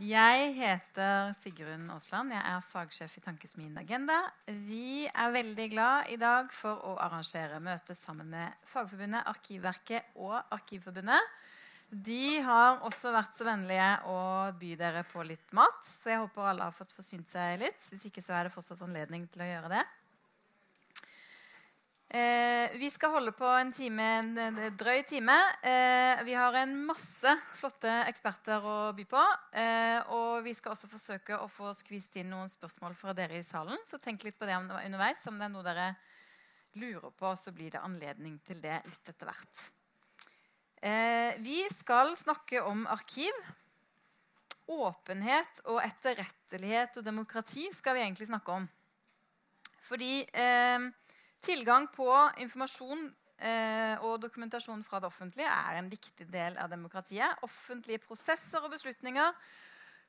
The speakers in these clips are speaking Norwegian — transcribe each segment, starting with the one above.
Jeg heter Sigrun Aasland. Jeg er fagsjef i Tankesmien Agenda. Vi er veldig glad i dag for å arrangere møte sammen med Fagforbundet, Arkivverket og Arkivforbundet. De har også vært så vennlige å by dere på litt mat, så jeg håper alle har fått forsynt seg litt. Hvis ikke så er det fortsatt anledning til å gjøre det. Eh, vi skal holde på en time, en drøy time. Eh, vi har en masse flotte eksperter å by på. Eh, og vi skal også forsøke å få skvist inn noen spørsmål fra dere i salen. Så tenk litt på det underveis. Om det er noe dere lurer på, så blir det anledning til det litt etter hvert. Eh, vi skal snakke om arkiv. Åpenhet og etterrettelighet og demokrati skal vi egentlig snakke om. Fordi eh, Tilgang på informasjon eh, og dokumentasjon fra det offentlige er en viktig del av demokratiet. Offentlige prosesser og beslutninger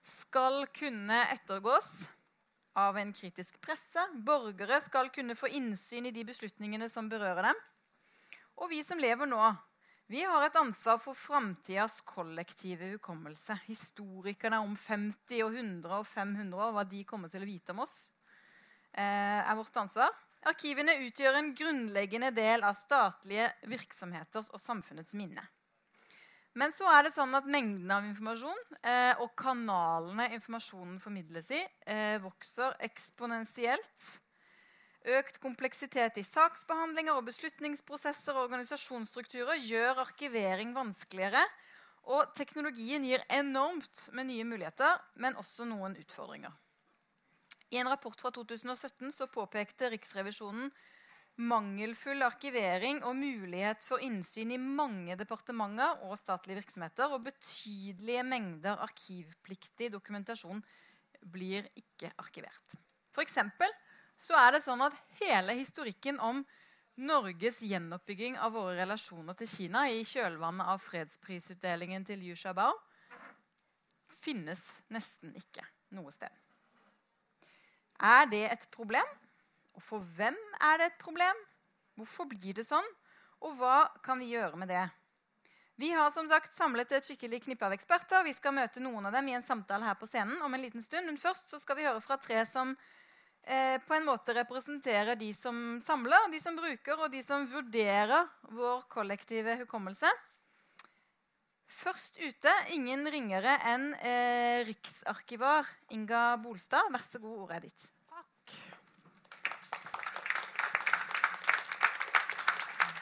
skal kunne ettergås av en kritisk presse. Borgere skal kunne få innsyn i de beslutningene som berører dem. Og vi som lever nå, vi har et ansvar for framtidas kollektive hukommelse. Historikerne om 50 og 100 og 500 år, hva de kommer til å vite om oss, eh, er vårt ansvar. Arkivene utgjør en grunnleggende del av statlige virksomheters og samfunnets minne. Men så er det sånn at mengden av informasjon eh, og kanalene informasjonen formidles i, eh, vokser eksponentielt. Økt kompleksitet i saksbehandlinger og beslutningsprosesser og organisasjonsstrukturer gjør arkivering vanskeligere. Og teknologien gir enormt med nye muligheter, men også noen utfordringer. I en rapport fra 2017 så påpekte Riksrevisjonen mangelfull arkivering og mulighet for innsyn i mange departementer og statlige virksomheter. Og betydelige mengder arkivpliktig dokumentasjon blir ikke arkivert. For så er det sånn at hele historikken om Norges gjenoppbygging av våre relasjoner til Kina i kjølvannet av fredsprisutdelingen til Yu Xiaobao finnes nesten ikke noe sted. Er det et problem? Og for hvem er det et problem? Hvorfor blir det sånn? Og hva kan vi gjøre med det? Vi har som sagt samlet et skikkelig knippe av eksperter. Vi skal møte noen av dem i en samtale her på scenen om en liten stund. Men først skal vi høre fra tre som eh, på en måte representerer de som samler, de som bruker, og de som vurderer vår kollektive hukommelse. Først ute ingen ringere enn eh, riksarkivar Inga Bolstad. Vær så god, ordet er ditt. Takk.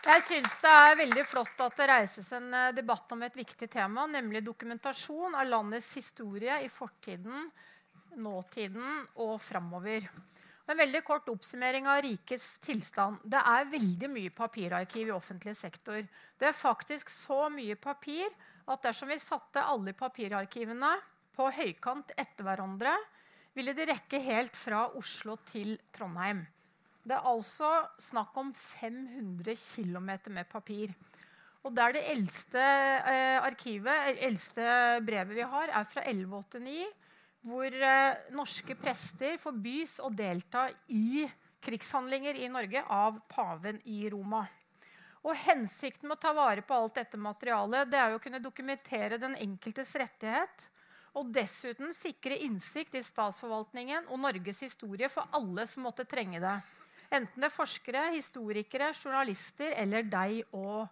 Jeg syns det er veldig flott at det reises en eh, debatt om et viktig tema, nemlig dokumentasjon av landets historie i fortiden, nåtiden og framover. En veldig kort oppsummering av rikets tilstand. Det er veldig mye papirarkiv i offentlig sektor. Det er faktisk så mye papir at dersom vi satte alle papirarkivene på høykant etter hverandre, ville de rekke helt fra Oslo til Trondheim. Det er altså snakk om 500 km med papir. Og det er det eldste eh, arkivet, eldste brevet vi har, er fra 1189, hvor eh, norske prester forbys å delta i krigshandlinger i Norge av paven i Roma. Og Hensikten med å ta vare på alt dette materialet det er å kunne dokumentere den enkeltes rettighet og dessuten sikre innsikt i statsforvaltningen og Norges historie for alle som måtte trenge det. Enten det er forskere, historikere, journalister eller deg og,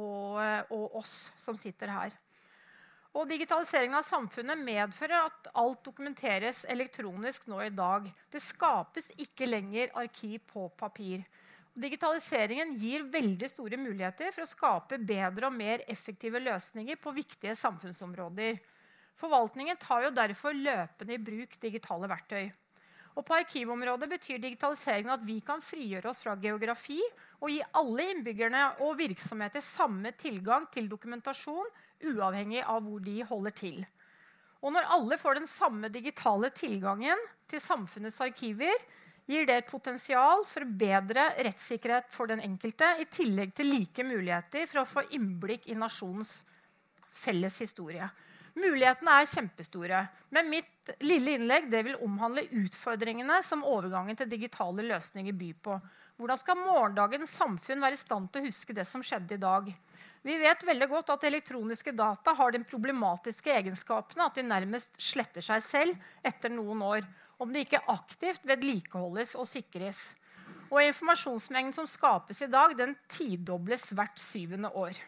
og, og oss som sitter her. Og Digitaliseringen av samfunnet medfører at alt dokumenteres elektronisk nå i dag. Det skapes ikke lenger arkiv på papir. Digitaliseringen gir veldig store muligheter for å skape bedre og mer effektive løsninger på viktige samfunnsområder. Forvaltningen tar jo derfor løpende i bruk digitale verktøy. Og på arkivområdet betyr digitaliseringen at vi kan frigjøre oss fra geografi og gi alle innbyggerne og virksomheter samme tilgang til dokumentasjon, uavhengig av hvor de holder til. Og når alle får den samme digitale tilgangen til samfunnets arkiver, gir det et potensial for bedre rettssikkerhet for den enkelte, i tillegg til like muligheter for å få innblikk i nasjonens felles historie. Mulighetene er kjempestore. Men mitt lille innlegg vil omhandle utfordringene som overgangen til digitale løsninger byr på. Hvordan skal morgendagens samfunn være i stand til å huske det som skjedde i dag? Vi vet veldig godt at elektroniske data har den problematiske egenskapene at de nærmest sletter seg selv etter noen år, om det ikke aktivt vedlikeholdes og sikres. Og informasjonsmengden som skapes i dag, den tidobles hvert syvende år.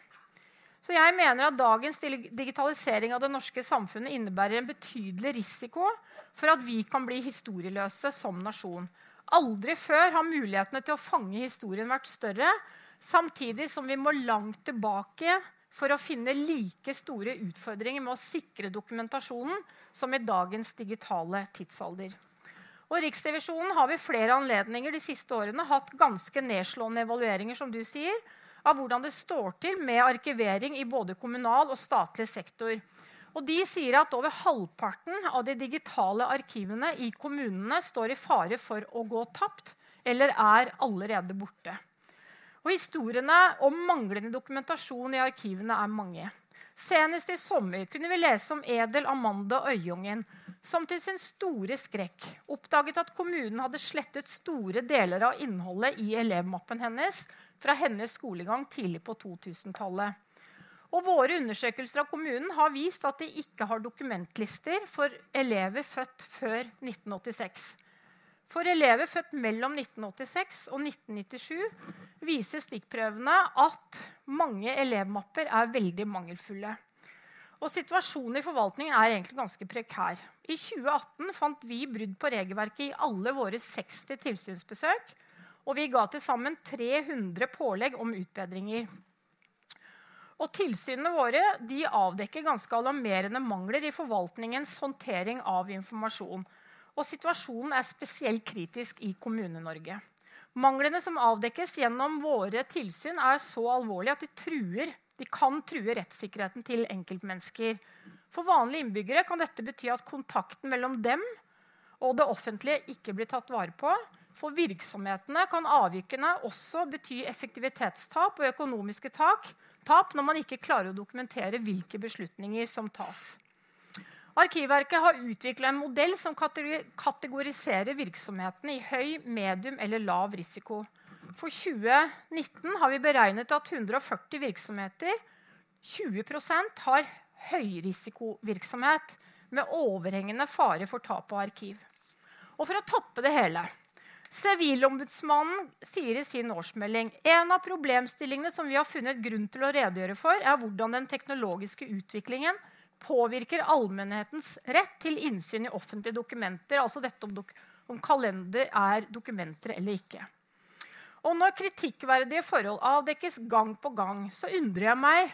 Så jeg mener at dagens digitalisering av det norske samfunnet innebærer en betydelig risiko for at vi kan bli historieløse som nasjon. Aldri før har mulighetene til å fange historien vært større, samtidig som vi må langt tilbake for å finne like store utfordringer med å sikre dokumentasjonen som i dagens digitale tidsalder. Og Riksrevisjonen har ved flere anledninger de siste årene hatt ganske nedslående evalueringer som du sier, av hvordan det står til med arkivering i både kommunal og statlig sektor. Og de sier at over halvparten av de digitale arkivene i kommunene står i fare for å gå tapt eller er allerede borte. Og Historiene om manglende dokumentasjon i arkivene er mange. Senest i sommer kunne vi lese om Edel Amanda Øyungen, som til sin store skrekk oppdaget at kommunen hadde slettet store deler av innholdet i elevmappen hennes fra hennes skolegang tidlig på 2000-tallet. Og våre undersøkelser av kommunen har vist at de ikke har dokumentlister for elever født før 1986. For elever født mellom 1986 og 1997 viser stikkprøvene at mange elevmapper er veldig mangelfulle. Og Situasjonen i forvaltningen er egentlig ganske prekær. I 2018 fant vi brudd på regelverket i alle våre 60 tilsynsbesøk. Og vi ga til sammen 300 pålegg om utbedringer. Og Tilsynene våre de avdekker ganske alarmerende mangler i forvaltningens håndtering av informasjon. Og situasjonen er spesielt kritisk i Kommune-Norge. Manglene som avdekkes gjennom våre tilsyn, er så alvorlige at de, truer, de kan true rettssikkerheten til enkeltmennesker. For vanlige innbyggere kan dette bety at kontakten mellom dem og det offentlige ikke blir tatt vare på, for virksomhetene kan avvikene også bety effektivitetstap og økonomiske tap når man ikke klarer å dokumentere hvilke beslutninger som tas. Arkivverket har utvikla en modell som kategoriserer virksomhetene i høy, medium eller lav risiko. For 2019 har vi beregnet at 140 virksomheter 20% har høyrisikovirksomhet med overhengende fare for tap av arkiv. Og for å toppe det hele Sivilombudsmannen sier i sin årsmelding en av problemstillingene som vi har funnet grunn til å redegjøre for, er hvordan den teknologiske utviklingen påvirker allmennhetens rett til innsyn i offentlige dokumenter. Altså dette om, dok om kalender er dokumenter eller ikke. Og når kritikkverdige forhold avdekkes gang på gang, så undrer jeg meg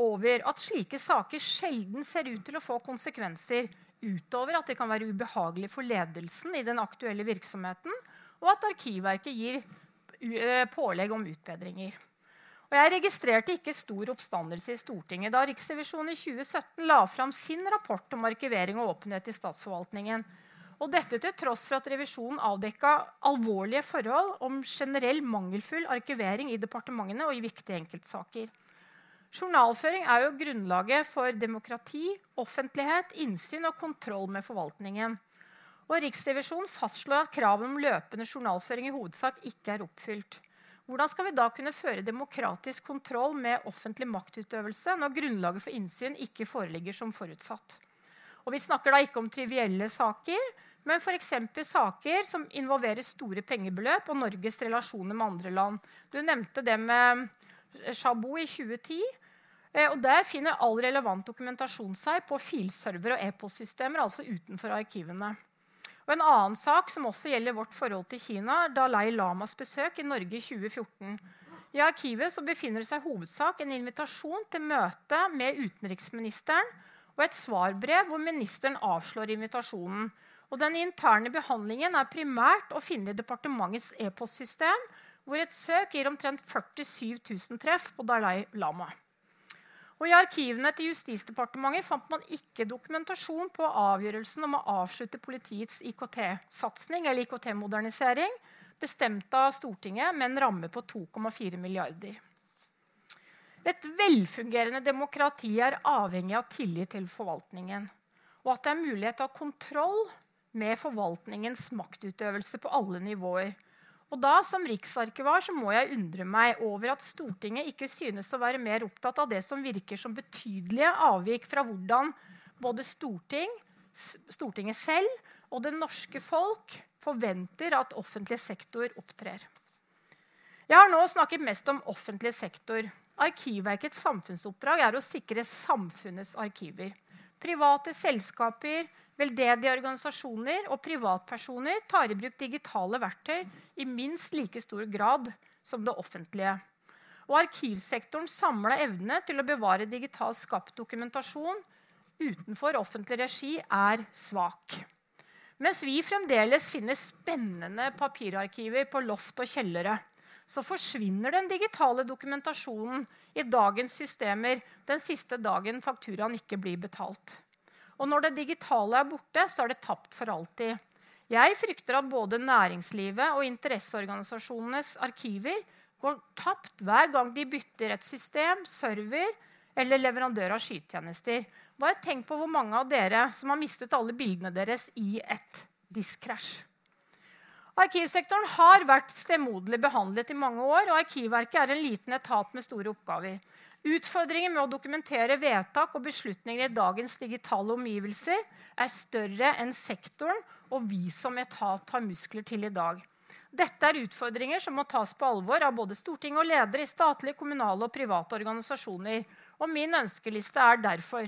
over at slike saker sjelden ser ut til å få konsekvenser utover at det kan være ubehagelig for ledelsen i den aktuelle virksomheten, og at Arkivverket gir eh, pålegg om utbedringer. Og jeg registrerte ikke stor oppstandelse i Stortinget da Riksrevisjonen i 2017 la fram sin rapport om arkivering og åpenhet i statsforvaltningen. Og dette til tross for at revisjonen avdekka alvorlige forhold om generell mangelfull arkivering i departementene og i viktige enkeltsaker. Journalføring er jo grunnlaget for demokrati, offentlighet, innsyn og kontroll med forvaltningen. Og Riksrevisjonen fastslår at kravet om løpende journalføring i hovedsak ikke er oppfylt. Hvordan skal vi da kunne føre demokratisk kontroll med offentlig maktutøvelse når grunnlaget for innsyn ikke foreligger som forutsatt? Og Vi snakker da ikke om trivielle saker, men f.eks. saker som involverer store pengebeløp og Norges relasjoner med andre land. Du nevnte det med Chabot i 2010. Eh, og Der finner all relevant dokumentasjon seg på filserver og e-postsystemer, altså utenfor arkivene. Og En annen sak som også gjelder vårt forhold til Kina, er Dalai Lamas besøk i Norge i 2014. I arkivet befinner det seg hovedsak en invitasjon til møte med utenriksministeren og et svarbrev hvor ministeren avslår invitasjonen. Og Den interne behandlingen er primært å finne i departementets e-postsystem, hvor et søk gir omtrent 47 000 treff på Dalai Lama. Og I arkivene til Justisdepartementet fant man ikke dokumentasjon på avgjørelsen om å avslutte politiets IKT-satsing eller IKT-modernisering, bestemt av Stortinget med en ramme på 2,4 milliarder. Et velfungerende demokrati er avhengig av tillit til forvaltningen, og at det er mulighet til å ha kontroll med forvaltningens maktutøvelse på alle nivåer. Og da, Som riksarkivar så må jeg undre meg over at Stortinget ikke synes å være mer opptatt av det som virker som betydelige avvik fra hvordan både Storting, Stortinget selv og det norske folk forventer at offentlig sektor opptrer. Jeg har nå snakket mest om offentlig sektor. Arkivverkets samfunnsoppdrag er å sikre samfunnets arkiver. Private selskaper, veldedige organisasjoner og privatpersoner tar i bruk digitale verktøy i minst like stor grad som det offentlige. Og arkivsektorens samla evne til å bevare digitalt skapt dokumentasjon utenfor offentlig regi er svak. Mens vi fremdeles finner spennende papirarkiver på loft og kjellere, så forsvinner den digitale dokumentasjonen i dagens systemer den siste dagen fakturaen ikke blir betalt. Og når det digitale er borte, så er det tapt for alltid. Jeg frykter at både næringslivet og interesseorganisasjonenes arkiver går tapt hver gang de bytter et system, server eller leverandør av skytjenester. Bare tenk på hvor mange av dere som har mistet alle bildene deres i et diskkrasj. Arkivsektoren har vært stemoderlig behandlet i mange år, og Arkivverket er en liten etat med store oppgaver. Utfordringen med å dokumentere vedtak og beslutninger i dagens digitale omgivelser er større enn sektoren og vi som etat har muskler til i dag. Dette er utfordringer som må tas på alvor av både storting og ledere i statlige, kommunale og private organisasjoner. Og min ønskeliste er derfor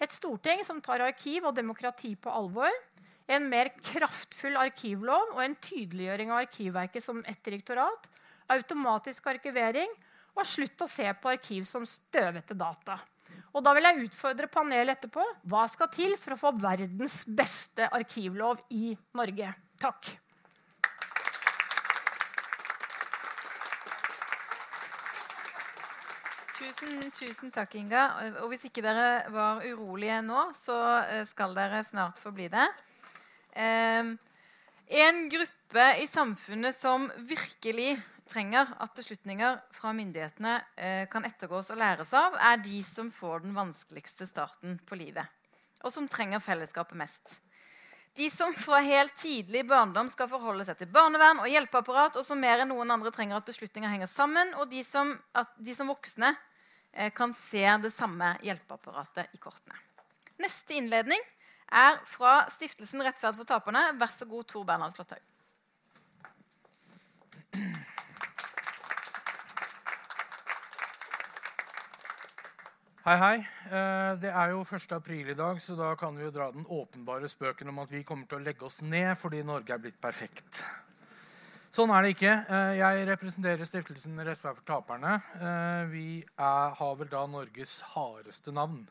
et storting som tar arkiv og demokrati på alvor. En mer kraftfull arkivlov og en tydeliggjøring av Arkivverket som et direktorat. Automatisk arkivering og slutt å se på arkiv som støvete data. Og da vil jeg utfordre panelet etterpå. Hva skal til for å få verdens beste arkivlov i Norge? Takk. Tusen, tusen takk, Inga. Og hvis ikke dere var urolige nå, så eh, skal dere snart få bli det. En gruppe i samfunnet som virkelig trenger at beslutninger fra myndighetene eh, kan ettergås og læres av, er de som får den vanskeligste starten på livet, og som trenger fellesskapet mest. De som fra helt tidlig barndom skal forholde seg til barnevern og hjelpeapparat, og som mer enn noen andre trenger at beslutninger henger sammen, og de som, de som voksne Eh, kan se det samme hjelpeapparatet i kortene. Neste innledning er fra Stiftelsen Rettferd for taperne. Vær så god, Tor Bernhard Slåtthaug. Hei, hei. Eh, det er jo 1. april i dag, så da kan vi jo dra den åpenbare spøken om at vi kommer til å legge oss ned fordi Norge er blitt perfekt. Sånn er det ikke. Eh, jeg representerer stiftelsen Rettferd for taperne. Eh, vi er, har vel da Norges hardeste navn.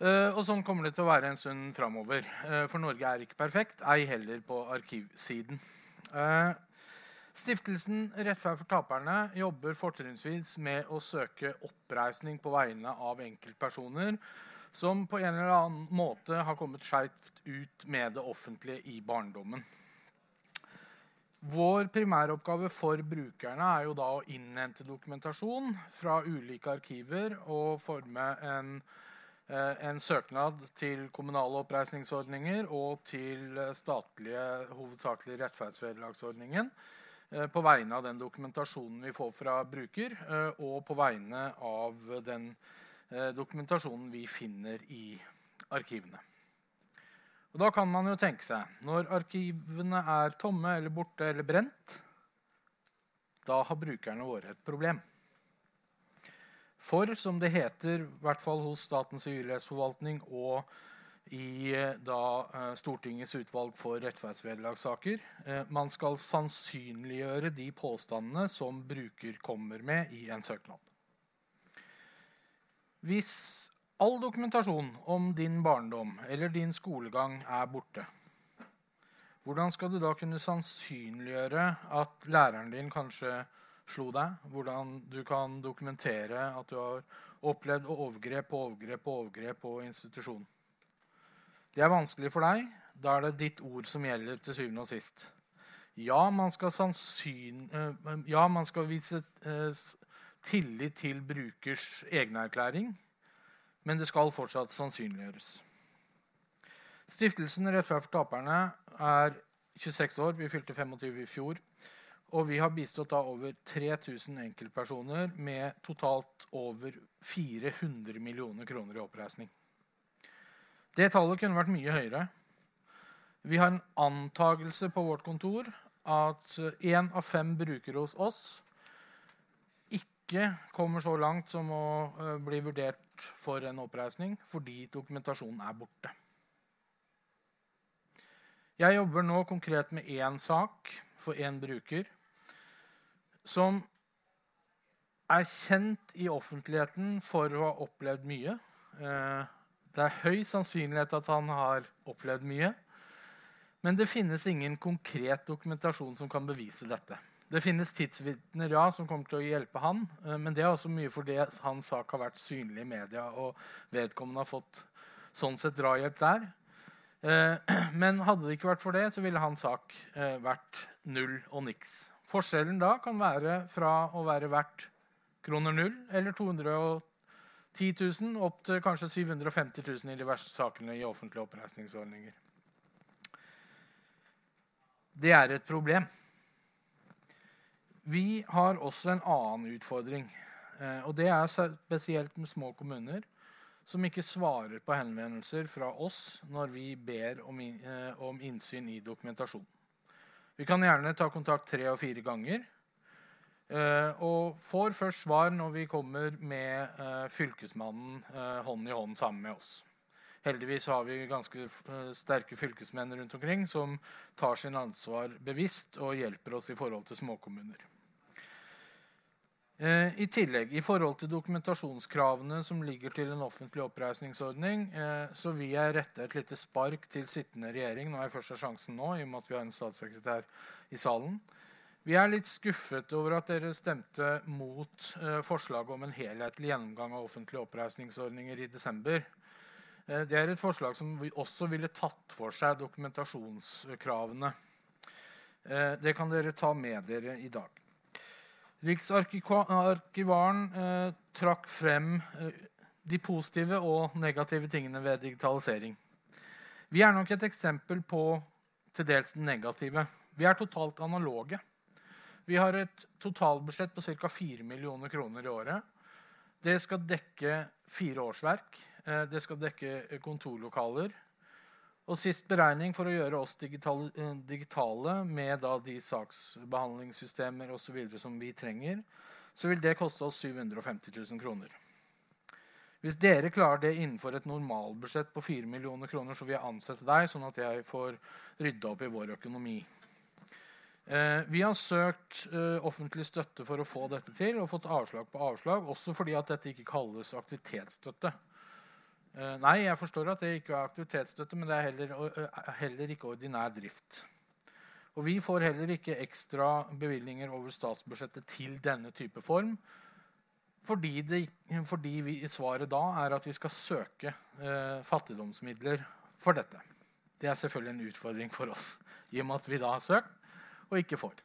Og sånn kommer det til å være en stund framover. For Norge er ikke perfekt, ei heller på arkivsiden. Stiftelsen Rettferd for taperne jobber fortrinnsvis med å søke oppreisning på vegne av enkeltpersoner som på en eller annen måte har kommet skeivt ut med det offentlige i barndommen. Vår primæroppgave for brukerne er jo da å innhente dokumentasjon fra ulike arkiver og forme en, eh, en søknad til kommunale oppreisningsordninger og til statlige, hovedsakelig rettferdsvederlagsordningen eh, på vegne av den dokumentasjonen vi får fra bruker, eh, og på vegne av den dokumentasjonen vi finner i arkivene. Og Da kan man jo tenke seg Når arkivene er tomme eller borte eller brent, da har brukerne våre et problem. For, som det heter, i hvert fall hos Statens sivilrettsforvaltning og i da, eh, Stortingets utvalg for rettferdsvederlagssaker, eh, man skal sannsynliggjøre de påstandene som bruker kommer med i en søknad. Hvis all dokumentasjon om din barndom eller din skolegang er borte, hvordan skal du da kunne sannsynliggjøre at læreren din kanskje slo deg? Hvordan du kan dokumentere at du har opplevd overgrep på overgrep på overgrep på institusjon? Det er vanskelig for deg. Da er det ditt ord som gjelder til syvende og sist. Ja, man skal, sannsyn, eh, ja, man skal vise eh, tillit til brukers egenerklæring men det skal fortsatt sannsynliggjøres. Stiftelsen Rettferd for taperne er 26 år. Vi fylte 25 i fjor. Og vi har bistått da over 3000 enkeltpersoner med totalt over 400 millioner kroner i oppreisning. Det tallet kunne vært mye høyere. Vi har en antagelse på vårt kontor at én av fem brukere hos oss ikke kommer så langt som å uh, bli vurdert for en oppreisning fordi dokumentasjonen er borte. Jeg jobber nå konkret med én sak for én bruker som er kjent i offentligheten for å ha opplevd mye. Uh, det er høy sannsynlighet at han har opplevd mye. Men det finnes ingen konkret dokumentasjon som kan bevise dette. Det finnes tidsvitner ja, som kommer til å hjelpe han, eh, men det er også mye fordi hans sak har vært synlig i media, og vedkommende har fått sånn sett drahjelp der. Eh, men hadde det ikke vært for det, så ville hans sak eh, vært null og niks. Forskjellen da kan være fra å være verdt kroner null eller 210 000 opp til kanskje 750 000 i de verste sakene i offentlige oppreisningsordninger. Det er et problem. Vi har også en annen utfordring. Eh, og det er spesielt med små kommuner som ikke svarer på henvendelser fra oss når vi ber om, eh, innsyn i dokumentasjon. Vi kan gjerne ta kontakt tre og fire ganger. Eh, og får først svar når vi kommer med Fylkesmannen hånd i hånd sammen med oss. Heldigvis har vi ganske eh, sterke fylkesmenn rundt omkring som tar sin ansvar bevisst og hjelper oss i forhold til småkommuner. Eh, I tillegg, i forhold til dokumentasjonskravene som ligger til en offentlig oppreisningsordning, eh, så vil jeg rette et lite spark til sittende regjering. Nå er først sjansen nå, i og med at vi har en statssekretær i salen. Vi er litt skuffet over at dere stemte mot forslaget om en helhetlig gjennomgang av offentlige oppreisningsordninger i desember. Eh, det er et forslag som vi også ville tatt for seg dokumentasjonskravene. Eh, det kan dere ta med dere i dag. Riksarkivaren eh, trakk frem de positive og negative tingene ved digitalisering. Vi er nok et eksempel på til dels den negative. Vi er totalt analoge. Vi har et totalbudsjett på ca. 4 millioner kroner i året. Det skal dekke fire årsverk. Eh, det skal dekke kontorlokaler. Og sist beregning for å gjøre oss digitale, eh, digitale med de saksbehandlingssystemer og videre som vi trenger, så vil det koste oss 750 000 kroner. Hvis dere klarer det innenfor et normalbudsjett på 4 millioner kroner, så vil jeg ansette deg, sånn at jeg får rydda opp i vår økonomi. Eh, vi har søkt eh, offentlig støtte for å få dette til og fått avslag på avslag, også fordi at dette ikke kalles aktivitetsstøtte. Eh, nei, jeg forstår at det ikke er aktivitetsstøtte, men det er heller, heller, ikke ordinær drift. Og vi får heller ikke ekstra bevilgninger over statsbudsjettet til denne type form. Fordi, det, fordi vi, svaret da er at vi skal søke eh, fattigdomsmidler for dette. Det er selvfølgelig en utfordring for oss, i og med at vi da har søkt og ikke får.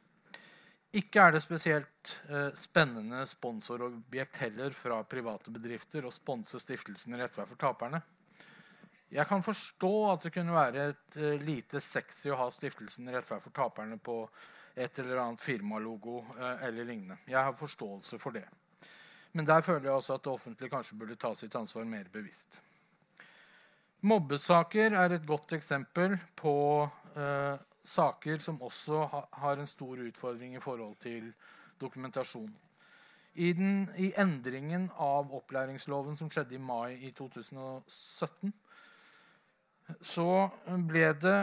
Ikke er det spesielt eh, spennende sponsorobjekt heller fra private bedrifter å sponse stiftelsen Rettferdig for taperne. Jeg kan forstå at det kunne være et eh, lite sexy å ha stiftelsen Rettferdig for taperne på et eller annet firmalogo eh, eller lignende. Jeg har forståelse for det. Men der føler jeg også at det offentlige kanskje burde ta sitt ansvar mer bevisst. Mobbesaker er et godt eksempel på eh, saker som også har en stor utfordring i forhold til dokumentasjon. I, den, I, endringen av opplæringsloven som skjedde i mai i 2017, så ble det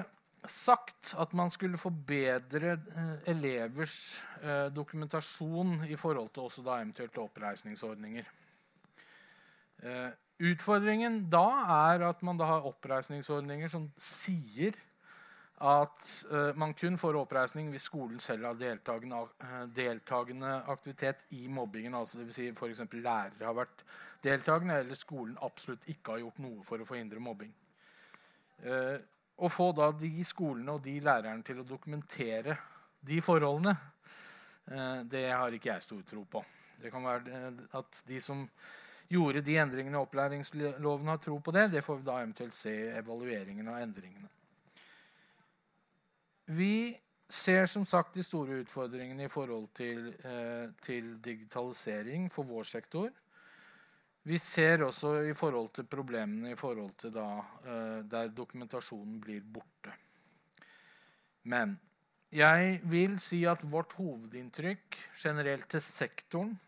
sagt at man skulle forbedre eh, elevers eh, dokumentasjon i forhold til også da eventuelt oppreisningsordninger. Eh, utfordringen da er at man da har oppreisningsordninger som sier at uh, man kun får oppreisning hvis skolen selv har deltakende, uh, deltakende aktivitet i mobbingen. altså Dvs. Si f.eks. lærere har vært deltakende, eller skolen absolutt ikke har gjort noe for å forhindre mobbing. Uh, å få da de skolene og de lærerne til å dokumentere de forholdene, det har ikke jeg stor tro på. Det kan være at de som gjorde de endringene i opplæringsloven, har tro på det. Det får vi da eventuelt se i evalueringen av endringene. Vi ser som sagt de store utfordringene i forhold til, eh, til, digitalisering for vår sektor. Vi ser også i forhold til problemene i forhold til da, eh, der dokumentasjonen blir borte. Men jeg vil si at vårt hovedinntrykk generelt til sektoren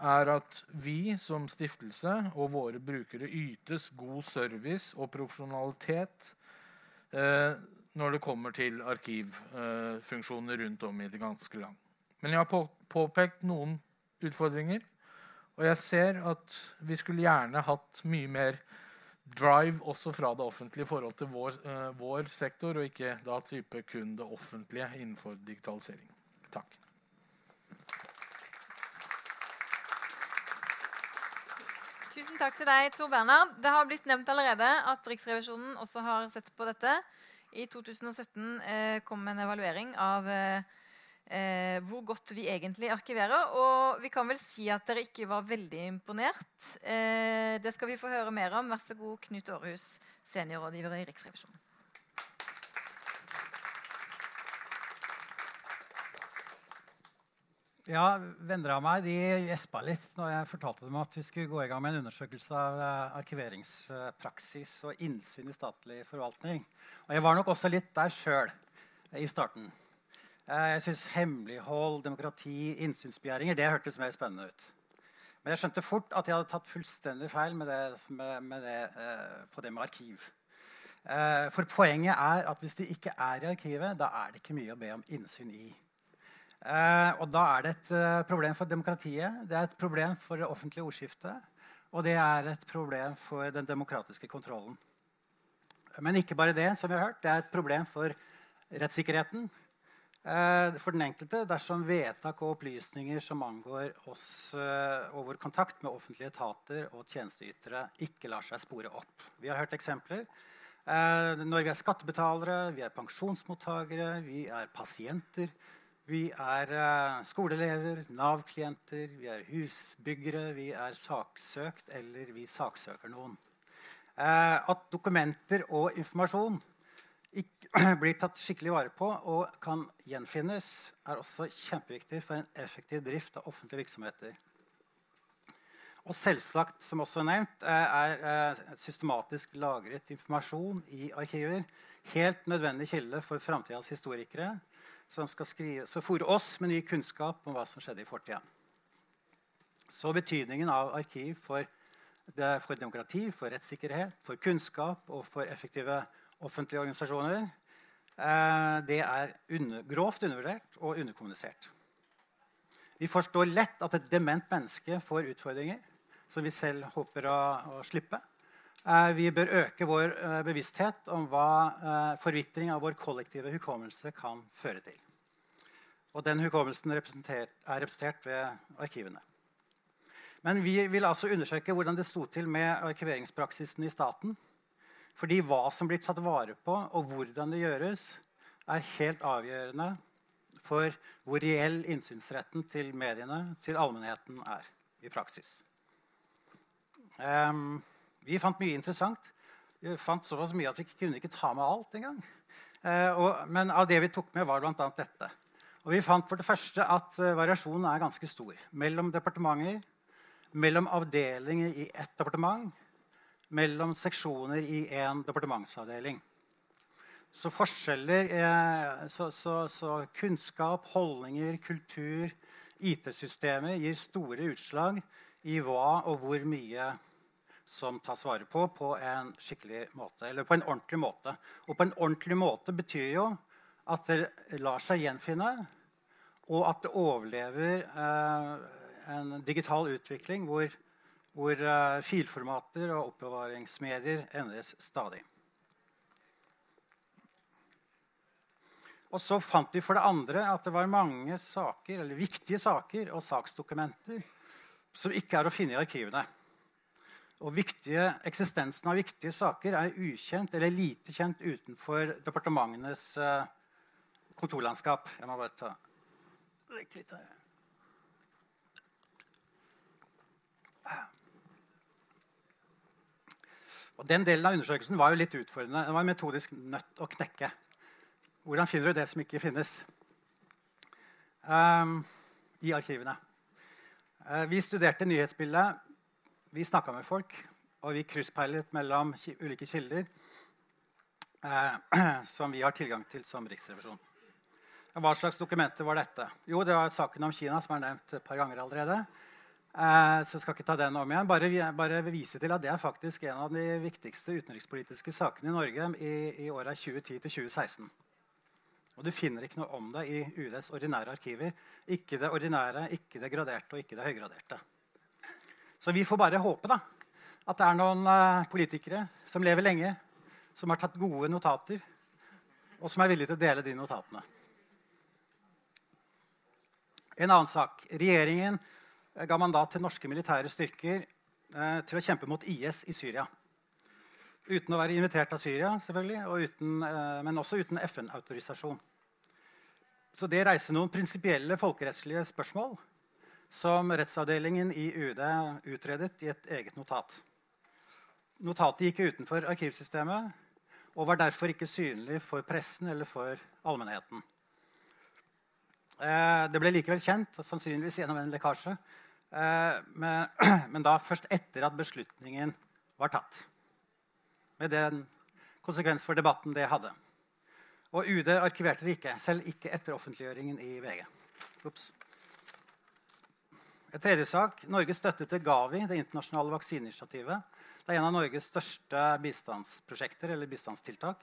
er at vi som stiftelse og våre brukere ytes god service og profesjonalitet eh, når det kommer til arkivfunksjoner rundt om i det ganske land. Men jeg har påpekt noen utfordringer. Og jeg ser at vi skulle gjerne hatt mye mer drive også fra det offentlige i forhold til vår, uh, vår, sektor, og ikke da type kun det offentlige innenfor digitalisering. Takk. Tusen takk til deg, Tor Bernhard. Det har blitt nevnt allerede at Riksrevisjonen også har sett på dette. I 2017 eh, kom en evaluering av eh, eh, hvor godt vi egentlig arkiverer. Og vi kan vel si at dere ikke var veldig imponert. Eh, det skal vi få høre mer om. Vær så god, Knut Aarhus, seniorrådgiver i Riksrevisjonen. Ja, Venner av meg de gjespa litt når jeg fortalte dem at vi skulle gå i gang med en undersøkelse av eh, arkiveringspraksis og innsyn i statlig forvaltning. Og jeg var nok også litt der sjøl eh, i starten. Eh, jeg syns hemmelighold, demokrati, innsynsbegjæringer det hørtes mer spennende ut. Men jeg skjønte fort at jeg hadde tatt fullstendig feil med det, med, med det, på det med arkiv. For poenget er at hvis de ikke er i arkivet, da er det ikke mye å be om innsyn i. Eh, og da er det et uh, problem for demokratiet, det er et problem for det offentlige ordskiftet, og det er et problem for den demokratiske kontrollen. Men ikke bare det, som vi har hørt, det er et problem for rettssikkerheten. Uh, for den enkelte dersom vedtak og opplysninger som angår oss og vår kontakt med offentlige etater og tjenesteytere, ikke lar seg spore opp. Vi har hørt eksempler. når vi er skattebetalere, vi er pensjonsmottakere, vi er pasienter vi er uh, skoleelever, Nav-klienter, vi er husbyggere, vi er saksøkt, eller vi saksøker noen. Uh, at dokumenter og informasjon blir tatt skikkelig vare på og kan gjenfinnes, er også kjempeviktig for en effektiv drift av offentlige virksomheter. Og selvsagt, som også nevnt, eh, er systematisk lagret informasjon i arkiver helt nødvendig kilde for framtidas historikere som skrive, fòre oss med ny kunnskap om hva som skjedde i fortida. Så betydningen av arkiv for, det, for, demokrati, for rettssikkerhet, for kunnskap og for effektive offentlige organisasjoner eh, det er under, grovt undervurdert og underkommunisert. Vi forstår lett at et dement menneske får utfordringer som vi selv håper å, å slippe. Eh, vi bør øke vår eh, bevissthet om hva eh, forvitring av vår kollektive hukommelse kan føre til. Og den hukommelsen er representert ved arkivene. Men vi vil altså undersøke hvordan det sto til med arkiveringspraksisen i staten. Fordi hva som blir tatt vare på, og hvordan det gjøres, er helt avgjørende for hvor reell innsynsretten til mediene, til allmennheten, er i praksis. Um, vi fant mye interessant. Vi fant såpass mye at vi kunne ikke ta med alt engang. Eh, men av det vi tok med, var bl.a. dette. Og vi fant for det første at eh, variasjonen er ganske stor. Mellom departementer, mellom avdelinger i ett departement, mellom seksjoner i én departementsavdeling. Så forskjeller eh, så, så, så kunnskap, holdninger, kultur, IT-systemer gir store utslag i hva og hvor mye som tas vare på på en skikkelig måte. Eller på en ordentlig måte. Og på en ordentlig måte betyr jo at det lar seg gjenfinne, og at det overlever eh, en digital utvikling hvor, hvor eh, filformater og oppbevaringsmedier endres stadig. Og så fant vi for det andre at det var mange saker, eller viktige saker og saksdokumenter som ikke er å finne i arkivene. Og viktige, Eksistensen av viktige saker er ukjent eller lite kjent utenfor departementenes uh, kontorlandskap. Jeg må bare ta litt her. Og Den delen av undersøkelsen var jo litt utfordrende. Den var metodisk nødt å knekke. Hvordan finner du det som ikke finnes? Um, I arkivene. Uh, vi studerte nyhetsbildet. Vi snakka med folk, og vi krysspeilet mellom ulike kilder eh, som vi har tilgang til som Riksrevisjon. Hva slags dokumenter var dette? Jo, det var saken om Kina, som er nevnt et par ganger allerede. Eh, så jeg skal ikke ta den om igjen. Bare, bare, vise til at det er faktisk en av de viktigste utenrikspolitiske sakene i Norge i, i åra 2010 til 2016. Og du finner ikke noe om det i UDs ordinære arkiver. Ikke det ordinære, ikke det graderte og ikke det høygraderte. Så vi får bare håpe da, at det er noen uh, politikere som lever lenge, som har tatt gode notater, og som er villige til å dele de notatene. En annen sak. Regjeringen eh, ga mandat til norske militære styrker uh, til å kjempe mot IS i Syria. Uten å være invitert av Syria, selvfølgelig, uten, uh, men også uten FN-autorisasjon. Så det reiser noen prinsipielle folkerettslige spørsmål som rettsavdelingen i UD utredet i et eget notat. Notatet gikk utenfor arkivsystemet og var derfor ikke synlig for pressen eller for allmennheten. Eh, det ble likevel kjent, sannsynligvis gjennom en lekkasje, eh, men, men da først etter at beslutningen var tatt. Med den konsekvens for debatten det hadde. Og UD arkiverte det ikke, selv ikke etter offentliggjøringen i VG. Ups. En tredje sak. Norge støttet til Gavi, det internasjonale vaksineinitiativet. Det er en av Norges største bistandsprosjekter eller bistandstiltak.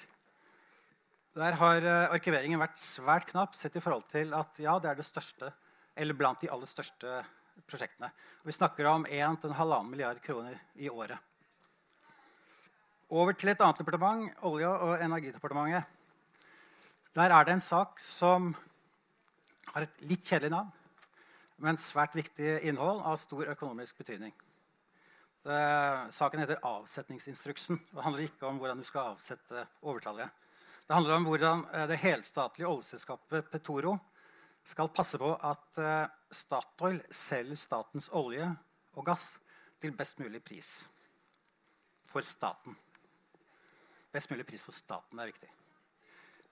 Der har eh, arkiveringen vært svært knapp sett i forhold til at ja, det er det største, eller blant de aller største prosjektene. Vi snakker om 1,5 milliard kroner i året. Over til et annet departement, Olje- og energidepartementet. Der er det en sak som har et litt kjedelig navn, men svært viktig innhold av stor økonomisk betydning. Det, saken heter 'Avsetningsinstruksen'. Det handler ikke om hvordan du skal avsette overtallige. Det handler om hvordan eh, det helstatlige oljeselskapet Petoro skal passe på at eh, Statoil selger statens olje og gass til best mulig pris for staten. Best mulig pris for staten er viktig.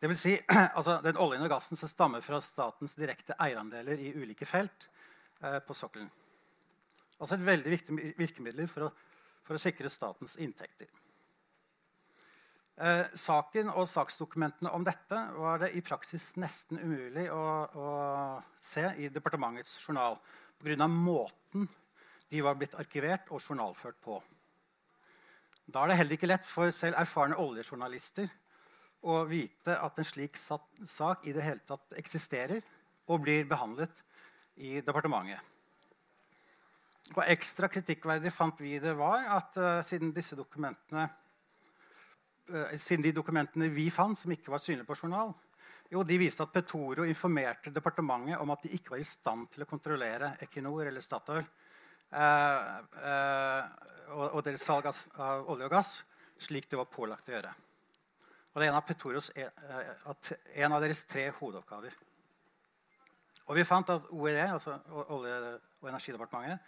Det vil si, altså, den oljen og gassen som stammer fra statens direkte eierandeler i ulike felt eh, på sokkelen. Altså et veldig viktig virkemiddel for å, for å sikre statens inntekter. Eh, saken og saksdokumentene om dette var det i praksis nesten umulig å, å se i departementets journal pga. måten de var blitt arkivert og journalført på. Da er det heller ikke lett for selv erfarne oljejournalister å vite at en slik sak i det hele tatt eksisterer og blir behandlet i departementet. Og Ekstra kritikkverdig fant vi det var at uh, siden, uh, siden de dokumentene vi fant, som ikke var synlige på journal, jo, de viste at Petoro informerte departementet om at de ikke var i stand til å kontrollere Equinor eller Statoil uh, og, og, deres salg av, olje og gass slik det var pålagt å gjøre. Og det er en av Petoros eh, en av deres tre hovedoppgaver. Og vi fant at OED, altså Olje- og energidepartementet,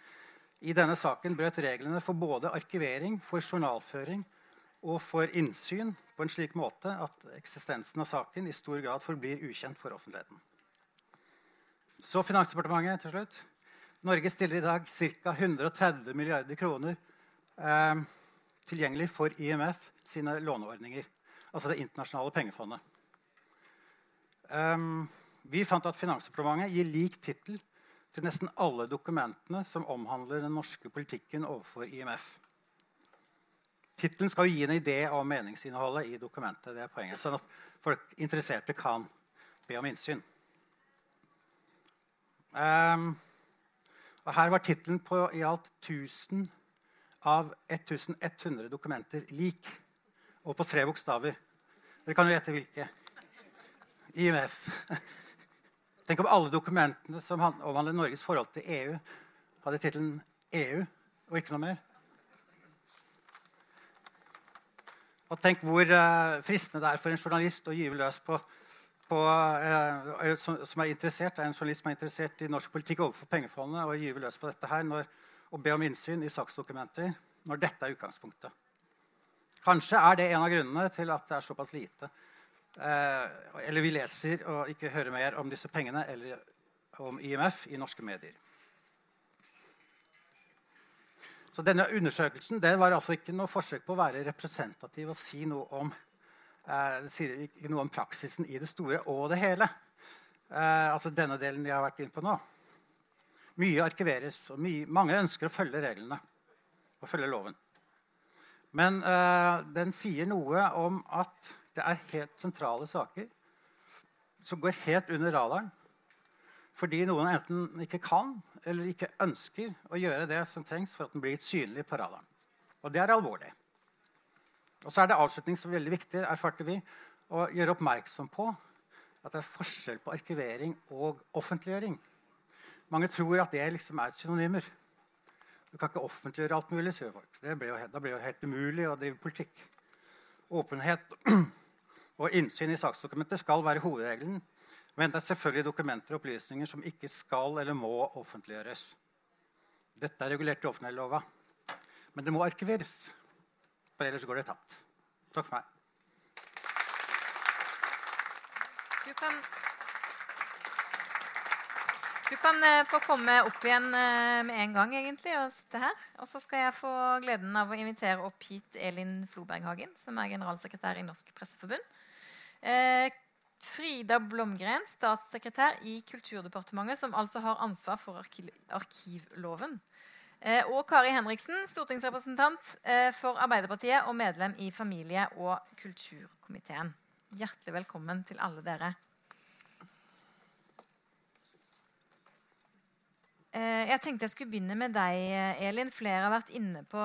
i denne saken brøt reglene for både arkivering, for journalføring og for innsyn på en slik måte at eksistensen av saken i stor grad forblir ukjent for offentligheten. Så Finansdepartementet til slutt. Norge stiller i dag ca. 130 milliarder kroner eh, tilgjengelig for IMF sine låneordninger altså Det internasjonale pengefondet. Um, vi fant at Finansdepartementet gir lik tittel til nesten alle dokumentene som omhandler den norske politikken overfor IMF. Tittelen skal jo gi en idé om meningsinnholdet i dokumentet. det er poenget, Sånn at folk interesserte kan be om innsyn. Um, og her var tittelen på i alt 1000 av 1100 dokumenter lik og på tre bokstaver. Dere kan jo gjette hvilke. IMF. Tenk om alle dokumentene som omhandler Norges forhold til EU, hadde tittelen EU og ikke noe mer. Og tenk hvor uh, fristende det er for en journalist å gyve løs på, på uh, som, som, er interessert, en journalist som er interessert i norsk politikk overfor pengefondet, og gyve løs på dette her når, og be om innsyn i saksdokumenter når dette er utgangspunktet. Kanskje er det en av grunnene til at det er såpass lite Eh, eller vi leser og ikke hører mer om disse pengene eller om IMF i norske medier. Så denne undersøkelsen det var altså ikke noe forsøk på å være representativ og si noe om eh, sier ikke noe om praksisen i det store og det hele. Eh, altså denne delen jeg har vært inne på nå. Mye arkiveres, og mye, mange ønsker å følge reglene og følge loven. Men uh, den sier noe om at det er helt sentrale saker som går helt under radaren fordi noen enten ikke kan eller ikke ønsker å gjøre det som trengs for at den blir synlig på radaren. Og det er alvorlig. Og så er det avslutning veldig viktig erfarte vi, å gjøre oppmerksom på at det er forskjell på arkivering og offentliggjøring. Mange tror at det liksom er synonymer. Du kan ikke offentliggjøre alt mulig. sier folk. Det blir jo, da blir det jo helt umulig å drive politikk. Åpenhet og innsyn i saksdokumenter skal være hovedregelen men det er selvfølgelig dokumenter og opplysninger som ikke skal eller må offentliggjøres. Dette er regulert i offentlighetslova. Men det må arkiveres, for ellers går det tapt. Takk for meg. Du kan, du kan uh, få komme opp igjen uh, med en gang egentlig, og sitte her. Og så skal jeg få gleden av å invitere opp hit Elin Floberghagen, som er generalsekretær i Norsk Presseforbund. Uh, Frida Blomgren, statssekretær i Kulturdepartementet, som altså har ansvar for arkiv arkivloven. Eh, og Kari Henriksen, stortingsrepresentant eh, for Arbeiderpartiet og medlem i familie- og kulturkomiteen. Hjertelig velkommen til alle dere. Jeg tenkte jeg skulle begynne med deg, Elin. Flere har vært inne på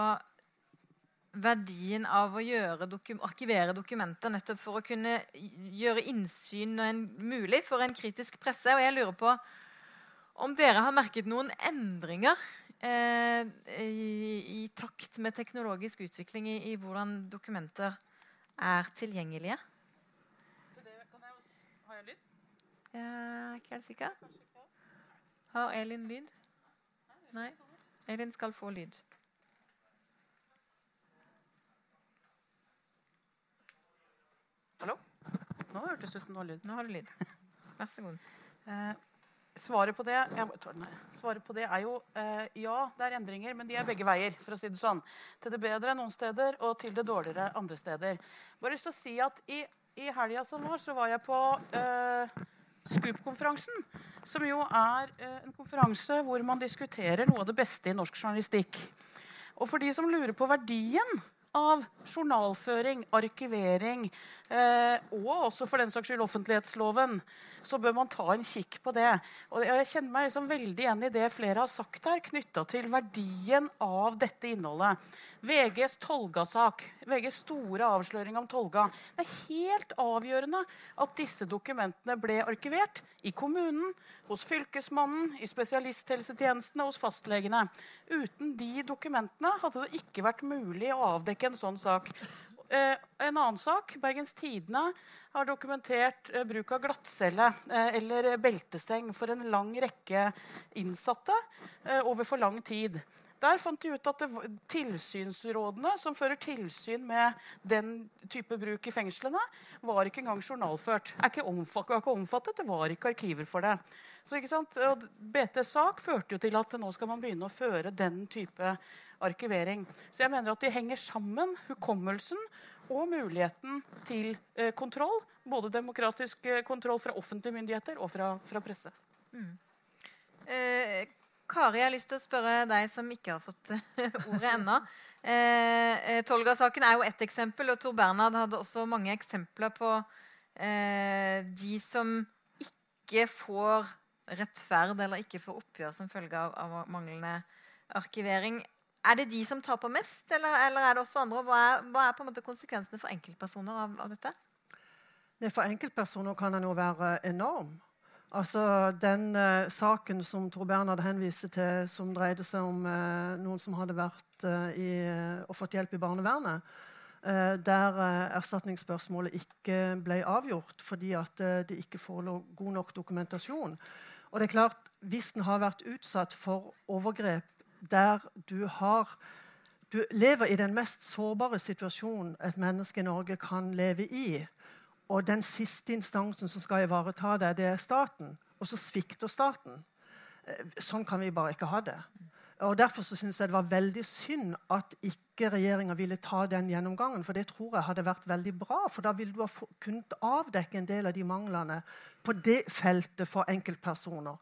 verdien av å dokum arkivere dokumenter nettopp for å kunne gjøre innsyn mulig for en kritisk presse. Og jeg lurer på om dere har merket noen endringer eh, i, i, takt med teknologisk utvikling i, i hvordan dokumenter er tilgjengelige? Har jeg lyd? Jeg er ikke helt sikker. Har Elin lyd? Nei. Elin skal få lyd. Hallo? Nå hørtes det ut som noe lyd. Nå har du lyd. Vær så god. Eh, svaret, på det, ja, svaret på det er jo eh, ja, det er endringer, men de er begge veier. for å si det sånn. Til det bedre noen steder og til det dårligere andre steder. Bare lyst til å si at I, i helga som var, så var jeg på eh, Scoop-konferansen. Som jo er eh, en konferanse hvor man diskuterer noe av det beste i norsk journalistikk. Og for de som lurer på verdien av journalføring, arkivering eh, og også for den saks skyld offentlighetsloven, så bør man ta en kikk på det. Og Jeg kjenner meg liksom veldig igjen i det flere har sagt her knytta til verdien av dette innholdet. VGs Tolga-sak, VGs store avsløring om Tolga. Det er helt avgjørende at disse dokumentene ble arkivert i kommunen, hos Fylkesmannen, i spesialisthelsetjenestene hos fastlegene. Uten de dokumentene hadde det ikke vært mulig å avdekke en sånn sak. Eh, en annen sak. Bergens Tidende har dokumentert eh, bruk av glattcelle eh, eller belteseng for en lang rekke innsatte eh, over for lang tid. Der fant de ut at det, tilsynsrådene som fører tilsyn med den type bruk i fengslene, var ikke engang journalført. Er ikke, omfattet, er ikke omfattet, Det var ikke arkiver for det. Så ikke sant? Og BTs sak førte jo til at nå skal man begynne å føre den type arkivering. Så jeg mener at de henger sammen, hukommelsen og muligheten til eh, kontroll. Både demokratisk eh, kontroll fra offentlige myndigheter og fra, fra presse. Mm. Eh, Kari, jeg har lyst til å spørre deg som ikke har fått eh, ordet ennå. Eh, eh, Tolga-saken er jo ett eksempel, og Tor Bernhard hadde også mange eksempler på eh, de som ikke får rettferd eller ikke får oppgjør som følge av, av manglende arkivering. Er det de som taper mest, eller, eller er det også andre? Hva er, hva er, på en måte konsekvensene for enkeltpersoner av, av dette? For enkeltpersoner kan den jo være enorm. Altså Den uh, saken som Tor Bernhard henviste til, som dreide seg om uh, noen som hadde vært uh, i, og fått hjelp i barnevernet, der erstatningsspørsmålet ikke ble avgjort fordi at det ikke forelå god nok dokumentasjon. Og det er klart, Hvis en har vært utsatt for overgrep der du har du lever i den mest sårbare situasjonen et menneske i Norge kan leve i, og den siste instansen som skal ivareta det, det er staten. Og så svikter staten. Eh, sånn kan vi bare ikke ha det. Og Derfor så synes jeg det var veldig synd at ikke regjeringa ville ta den gjennomgangen. For det tror jeg hadde vært veldig bra, for da ville du ha kunnet avdekke en del av de manglene på det feltet for enkeltpersoner.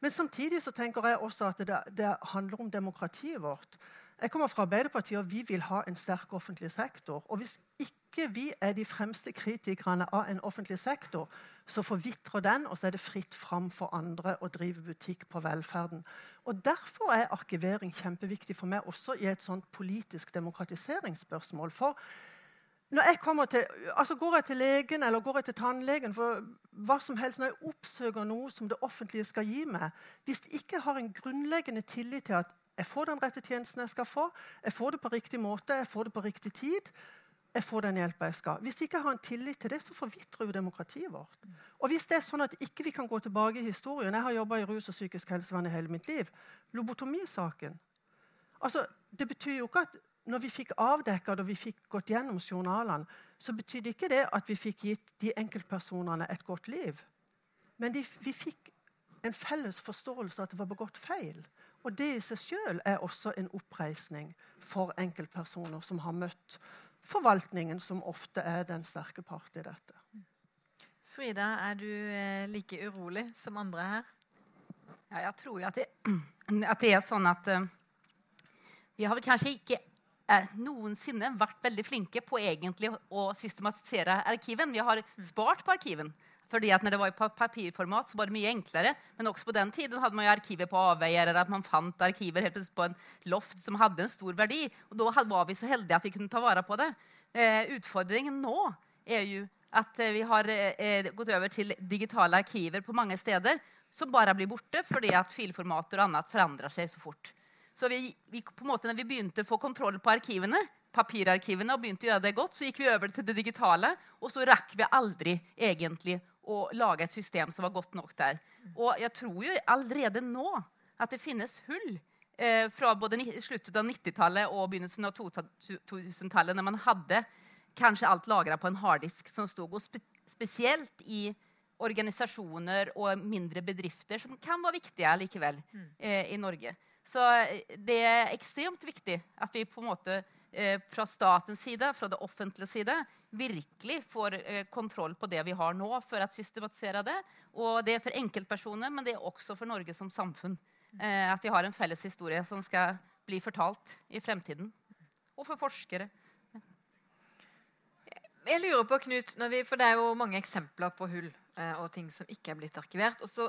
Men samtidig så tenker jeg også at det, det handler om demokratiet vårt. Jeg kommer fra Arbeiderpartiet, og vi vil ha en sterk offentlig sektor. Og hvis ikke vi er de fremste kritikerne av en offentlig sektor, så forvitrer den, og så er det fritt fram for andre å drive butikk på velferden. Og Derfor er arkivering kjempeviktig for meg også i et sånt politisk demokratiseringsspørsmål. For når jeg kommer til, altså Går jeg til legen eller går jeg til tannlegen for hva som helst, når jeg oppsøker noe som det offentlige skal gi meg Hvis jeg ikke har en grunnleggende tillit til at jeg får den rette tjenesten jeg skal få, jeg får det på riktig måte, jeg får det på riktig tid, jeg får den hjelpa jeg skal. Hvis jeg ikke har en tillit til det, så forvitrer jo demokratiet vårt. Og hvis det er sånn at ikke vi kan gå tilbake i historien Jeg har jobba i rus og psykisk helsevern i hele mitt liv. Lobotomisaken. Altså, det betyr jo ikke at når vi fikk avdekka og vi fikk gått gjennom journalene, så betydde ikke det at vi fikk gitt de enkeltpersonene et godt liv. Men de, vi fikk en felles forståelse av at det var begått feil. Og det i seg sjøl er også en oppreisning for enkeltpersoner som har møtt forvaltningen, som ofte er den sterke part i dette. Frida, er du eh, like urolig som andre her? Ja, jeg tror jo at det, at det er sånn at uh, vi har vel kanskje ikke uh, noensinne vært veldig flinke på egentlig å systematisere arkiven. Vi har spart på arkiven. Fordi at når det var i papirformat, så var det mye enklere. Men også på den tiden hadde man jo arkiver på avveier, eller at man fant arkiver helt på en loft som hadde en stor verdi. Og da var vi så heldige at vi kunne ta vare på det. Eh, utfordringen nå er jo at eh, vi har eh, gått over til digitale arkiver på mange steder som bare blir borte fordi at filformater og annet forandrer seg så fort. Så vi, vi, på en måte, når vi begynte å få kontroll på arkivene, papirarkivene og begynte å gjøre det godt, så gikk vi over til det digitale, og så rakk vi aldri egentlig å lage et system som var godt nok der. Og jeg tror jo allerede nå at det finnes hull eh, fra både slutten av 90-tallet og begynnelsen av 2000-tallet, når man hadde kanskje alt lagra på en harddisk som stod. Og spe spesielt i organisasjoner og mindre bedrifter, som kan være viktige likevel eh, i Norge. Så eh, det er ekstremt viktig at vi på en måte eh, fra statens side, fra det offentlige side, virkelig får eh, kontroll på det vi har nå, for å systematisere det. Og det er for enkeltpersoner, men det er også for Norge som samfunn. Eh, at vi har en felles historie som skal bli fortalt i fremtiden. Og for forskere. Jeg lurer på, Knut, vi, for Det er jo mange eksempler på hull eh, og ting som ikke er blitt arkivert. Og så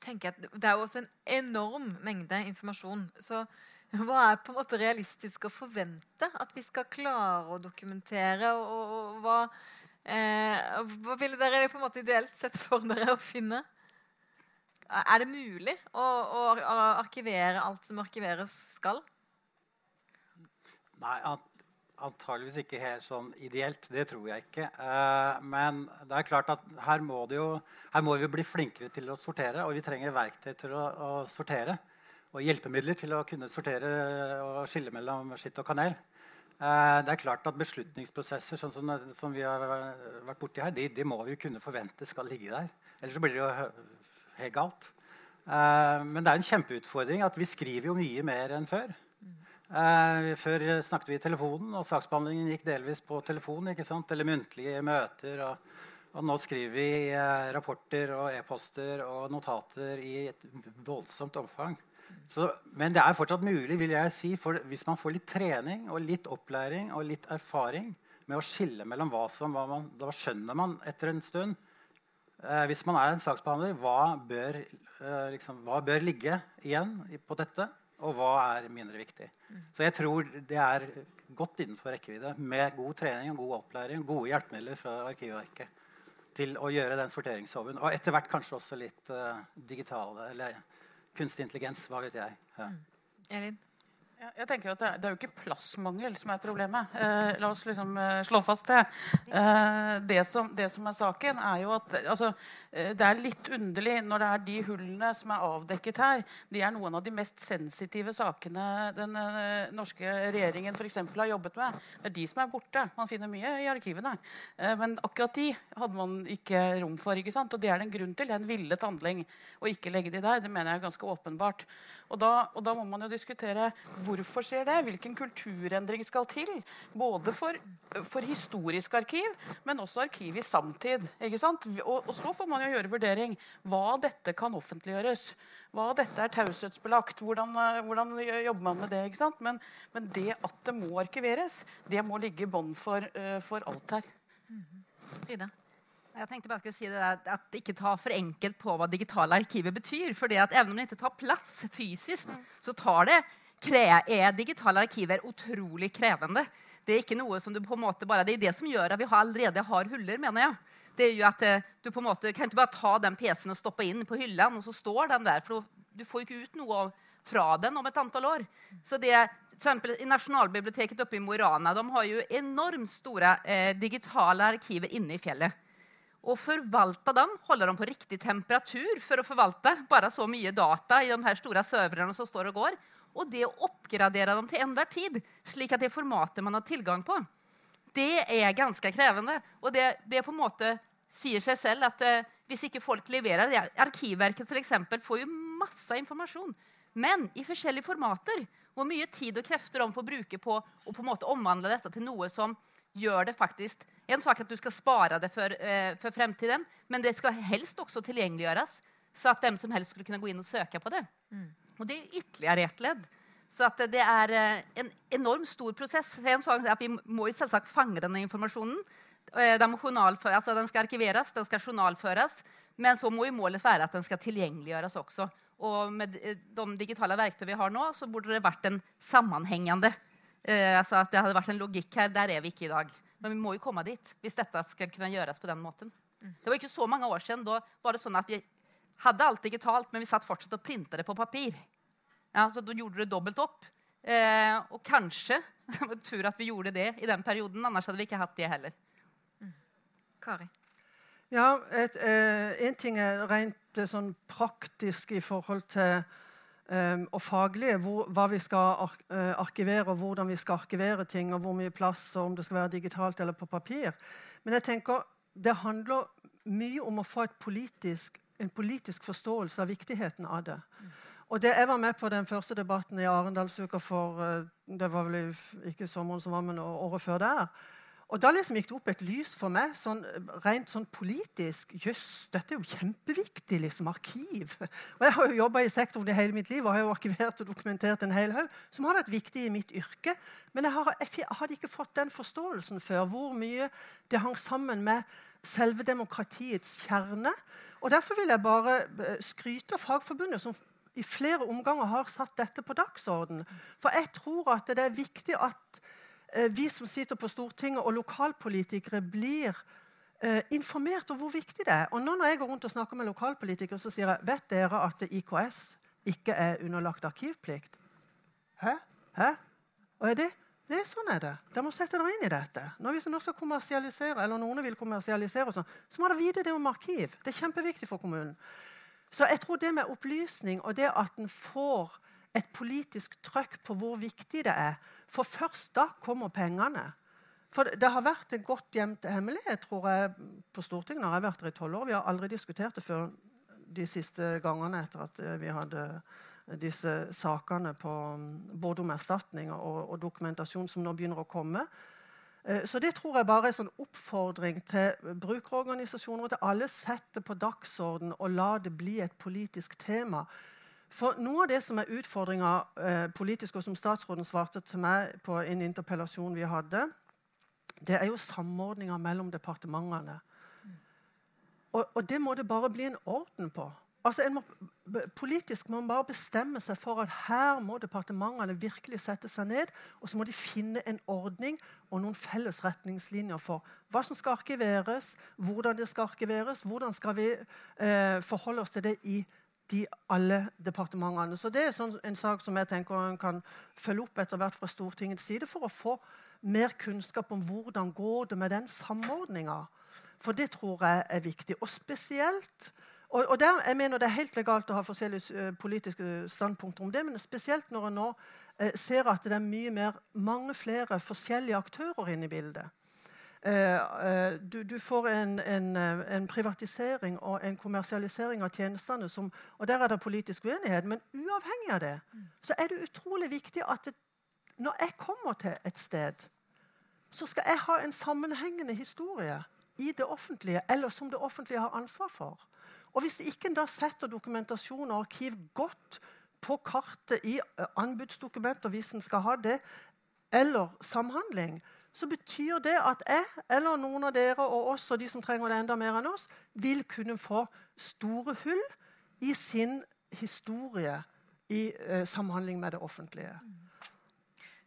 tenker jeg at Det er jo også en enorm mengde informasjon. Så hva er på en måte realistisk å forvente at vi skal klare å dokumentere? Og, og hva, eh, hva ville dere på en måte ideelt sett for dere å finne? Er det mulig å, å, å arkivere alt som arkiveres skal? Nei, antageligvis ikke helt sånn ideelt. Det tror jeg ikke. Eh, men det er klart at her må, jo, her må, vi bli flinkere til å sortere, og vi trenger verktøy til å, å sortere og hjelpemidler til å kunne sortere og skille mellom skitt og kanel. Eh, det er klart at Beslutningsprosesser sånn som, som vi har vært borti her, de, de, må vi kunne forvente skal ligge der. Ellers så blir det jo helt galt. Eh, men det er en kjempeutfordring at vi skriver jo mye mer enn før. Eh, før snakket vi i telefonen, og saksbehandlingen gikk delvis på telefon. Eller muntlige møter. Og, og nå skriver vi rapporter og e-poster og notater i et voldsomt omfang. Så, men det er fortsatt mulig, vil jeg si, for hvis man får litt trening og litt opplæring og litt erfaring med å skille mellom hva som hva man, Da skjønner man etter en stund eh, Hvis man er en saksbehandler, hva bør, eh, liksom, hva bør ligge igjen på dette? Og hva er mindre viktig? Så jeg tror det er godt innenfor rekkevidde med god trening og god opplæring gode hjelpemidler fra Arkivverket til å gjøre den sorteringsjobben. Og etter hvert kanskje også litt uh, digitale eller kunstig intelligens. Hva vet jeg. Ja. Mm. Elin? Ja, jeg tenker at det er, det er, jo ikke plassmangel som er problemet. Eh, la oss liksom eh, slå fast det. Eh, det, som, det, som, er saken, er jo at altså, det er litt underlig når det er de hullene som er avdekket her. De er noen av de mest sensitive sakene den uh, norske regjeringen for eksempel, har jobbet med. Det er de som er borte. Man finner mye i arkivene. Uh, men akkurat de hadde man ikke rom for. ikke sant? Og det er det en grunn til. Det er en villet handling å ikke legge de der. Det mener jeg er ganske åpenbart. Og da, og da, må man jo diskutere hvorfor skjer det. Hvilken kulturendring skal til. Både for, for historisk arkiv, men også arkiv i samtid. ikke sant? Og, og, så får man jo gjøre vurdering hva dette kan offentliggjøres. Hva dette er taushetsbelagt. Hvordan, hvordan, jobber man med det? ikke sant? Men, men, det at det må arkiveres, det må ligge i bånn for, uh, for alt her. Mm -hmm. Ida? Jeg tenkte bare si det der, at Ikke ta for enkelt på hva digitale arkiver betyr. fordi at Even om det ikke tar plass fysisk, så tar det, er digitale arkiver utrolig krevende. Det er ikke noe som du på en måte bare, det er det som gjør at vi allerede har huller. mener jeg. Det er jo at eh, Du på en måte kan ikke bare ta den PC-en og stoppe inn på hyllen, og så står den der. for Du får jo ikke ut noe fra den om et antall år. Så det, eksempel, I Nasjonalbiblioteket oppe i Mo i Rana de har jo enormt store eh, digitale arkiver inne i fjellet. Og forvalte dem, holde dem på riktig temperatur for å forvalte bare så mye data i de her store serverne som står og går. Og det å oppgradere dem til enhver tid, slik at det formatet man har tilgang på, det er ganske krevende. Og det, det på en måte sier seg selv at eh, hvis ikke folk leverer Arkivverket for eksempel, får jo masse informasjon, men i forskjellige formater. Hvor mye tid og krefter de får bruke på å på en måte omvandle dette til noe som gjør det faktisk En sak at du skal spare det for, eh, for fremtiden, men det skal helst også tilgjengeliggjøres, så at hvem som helst skulle kunne gå inn og søke på det. Mm. Og det er ytterligere ett ledd. Så det er eh, en enormt stor prosess. En sak at Vi må selvsagt fange denne informasjonen. Eh, den, altså den skal arkiveres, den skal journalføres. Men så må jo målet være at den skal tilgjengeliggjøres også. Og med de digitale verktøy vi har nå, så burde det vært en sammenhengende Eh, altså at det hadde vært en logikk her. Der er vi ikke i dag. Men vi må jo komme dit hvis dette skal kunne gjøres på den måten. Mm. Det var ikke så mange år siden. Da var det sånn at vi hadde alt digitalt, men vi satt fortsatt og printa det på papir. Ja, så Da gjorde det dobbelt opp. Eh, og kanskje tur at vi gjorde det i den perioden. Annars hadde vi ikke hatt det heller. Kari? Ja, et, eh, En ting er rent eh, sånn praktisk i forhold til eh, og faglige, hvor, hva vi skal ar uh, arkivere, og hvordan vi skal arkivere ting, og hvor mye plass, og om det skal være digitalt eller på papir. Men jeg tenker det handler mye om å få politisk, en politisk forståelse av viktigheten av det. Og det, Jeg var med på den første debatten i Arendalsuka for uh, det var vel ikke sommeren som var, men året før der. Og Da liksom gikk det opp et lys for meg, sånn, rent sånn politisk. Jøss, dette er jo kjempeviktig. liksom, Arkiv. Og Jeg har jo jobba i sektoren i hele mitt liv og har jo arkivert og dokumentert en hel haug som har vært viktig i mitt yrke. Men jeg, har, jeg hadde ikke fått den forståelsen før, hvor mye det hang sammen med selve demokratiets kjerne. Og Derfor vil jeg bare eh, skryte av Fagforbundet, som i flere omganger har satt dette på dagsorden. For jeg tror at det er viktig at vi som sitter på Stortinget og lokalpolitikere blir eh, informert om hvor viktig det er. Og nå når jeg går rundt og snakker med lokalpolitikere, så sier jeg vet dere at IKS ikke er underlagt arkivplikt. Hæ? Hæ? Og er det? Nei, sånn er det. Dere må sette dere inn i dette. Når vi skal kommersialisere, eller noen vil kommersialisere, sånn, så må dere vite det om arkiv. Det er kjempeviktig for kommunen. Så jeg tror det med opplysning og det at en får et politisk trøkk på hvor viktig det er. For først da kommer pengene. For Det har vært en godt gjemt hemmelighet tror jeg, på Stortinget. når jeg har vært her i 12 år. Vi har aldri diskutert det før de siste gangene etter at eh, vi hadde disse sakene på, mm, både om erstatning og, og dokumentasjon som nå begynner å komme. Eh, så det tror jeg bare er en sånn oppfordring til brukerorganisasjoner og til alle. Sett det på dagsorden og la det bli et politisk tema. For Noe av det som er utfordringa eh, politisk, og som statsråden svarte til meg på en interpellasjon vi hadde, det er jo samordninga mellom departementene. Og, og, det må det bare bli en orden på. Altså må, politisk må man bare bestemme seg for at her må departementene virkelig sette seg ned, og så må de finne en ordning og noen felles retningslinjer for hva som skal arkiveres, hvordan det skal arkiveres, hvordan skal vi eh, forholde oss til det i de alle departementene. Så Det er sånn en sak som jeg tenker en kan følge opp etter hvert fra Stortingets side for å få mer kunnskap om hvordan går det med den samordninga. For det tror jeg er viktig. Og spesielt og, og der, jeg mener Det er helt legalt å ha forskjellige uh, politiske standpunkter om det, men spesielt når en nå eh, ser at det er mye mer, mange flere forskjellige aktører inne i bildet. Uh, du, du, får en, en, en, privatisering og en kommersialisering av tjenestene. Som, og Der er det politisk uenighet. Men uavhengig av det så er det utrolig viktig at det, når jeg kommer til et sted, så skal jeg ha en sammenhengende historie i det offentlige, eller som det offentlige har ansvar for. Og Hvis ikke en da setter dokumentasjon og arkiv godt på kartet i eh, anbudsdokumenter, hvis en skal ha det, eller samhandling, så betyr det at jeg eller noen av dere og oss og de som trenger det enda mer enn oss, vil kunne få store hull i sin historie i eh, samhandling med det offentlige.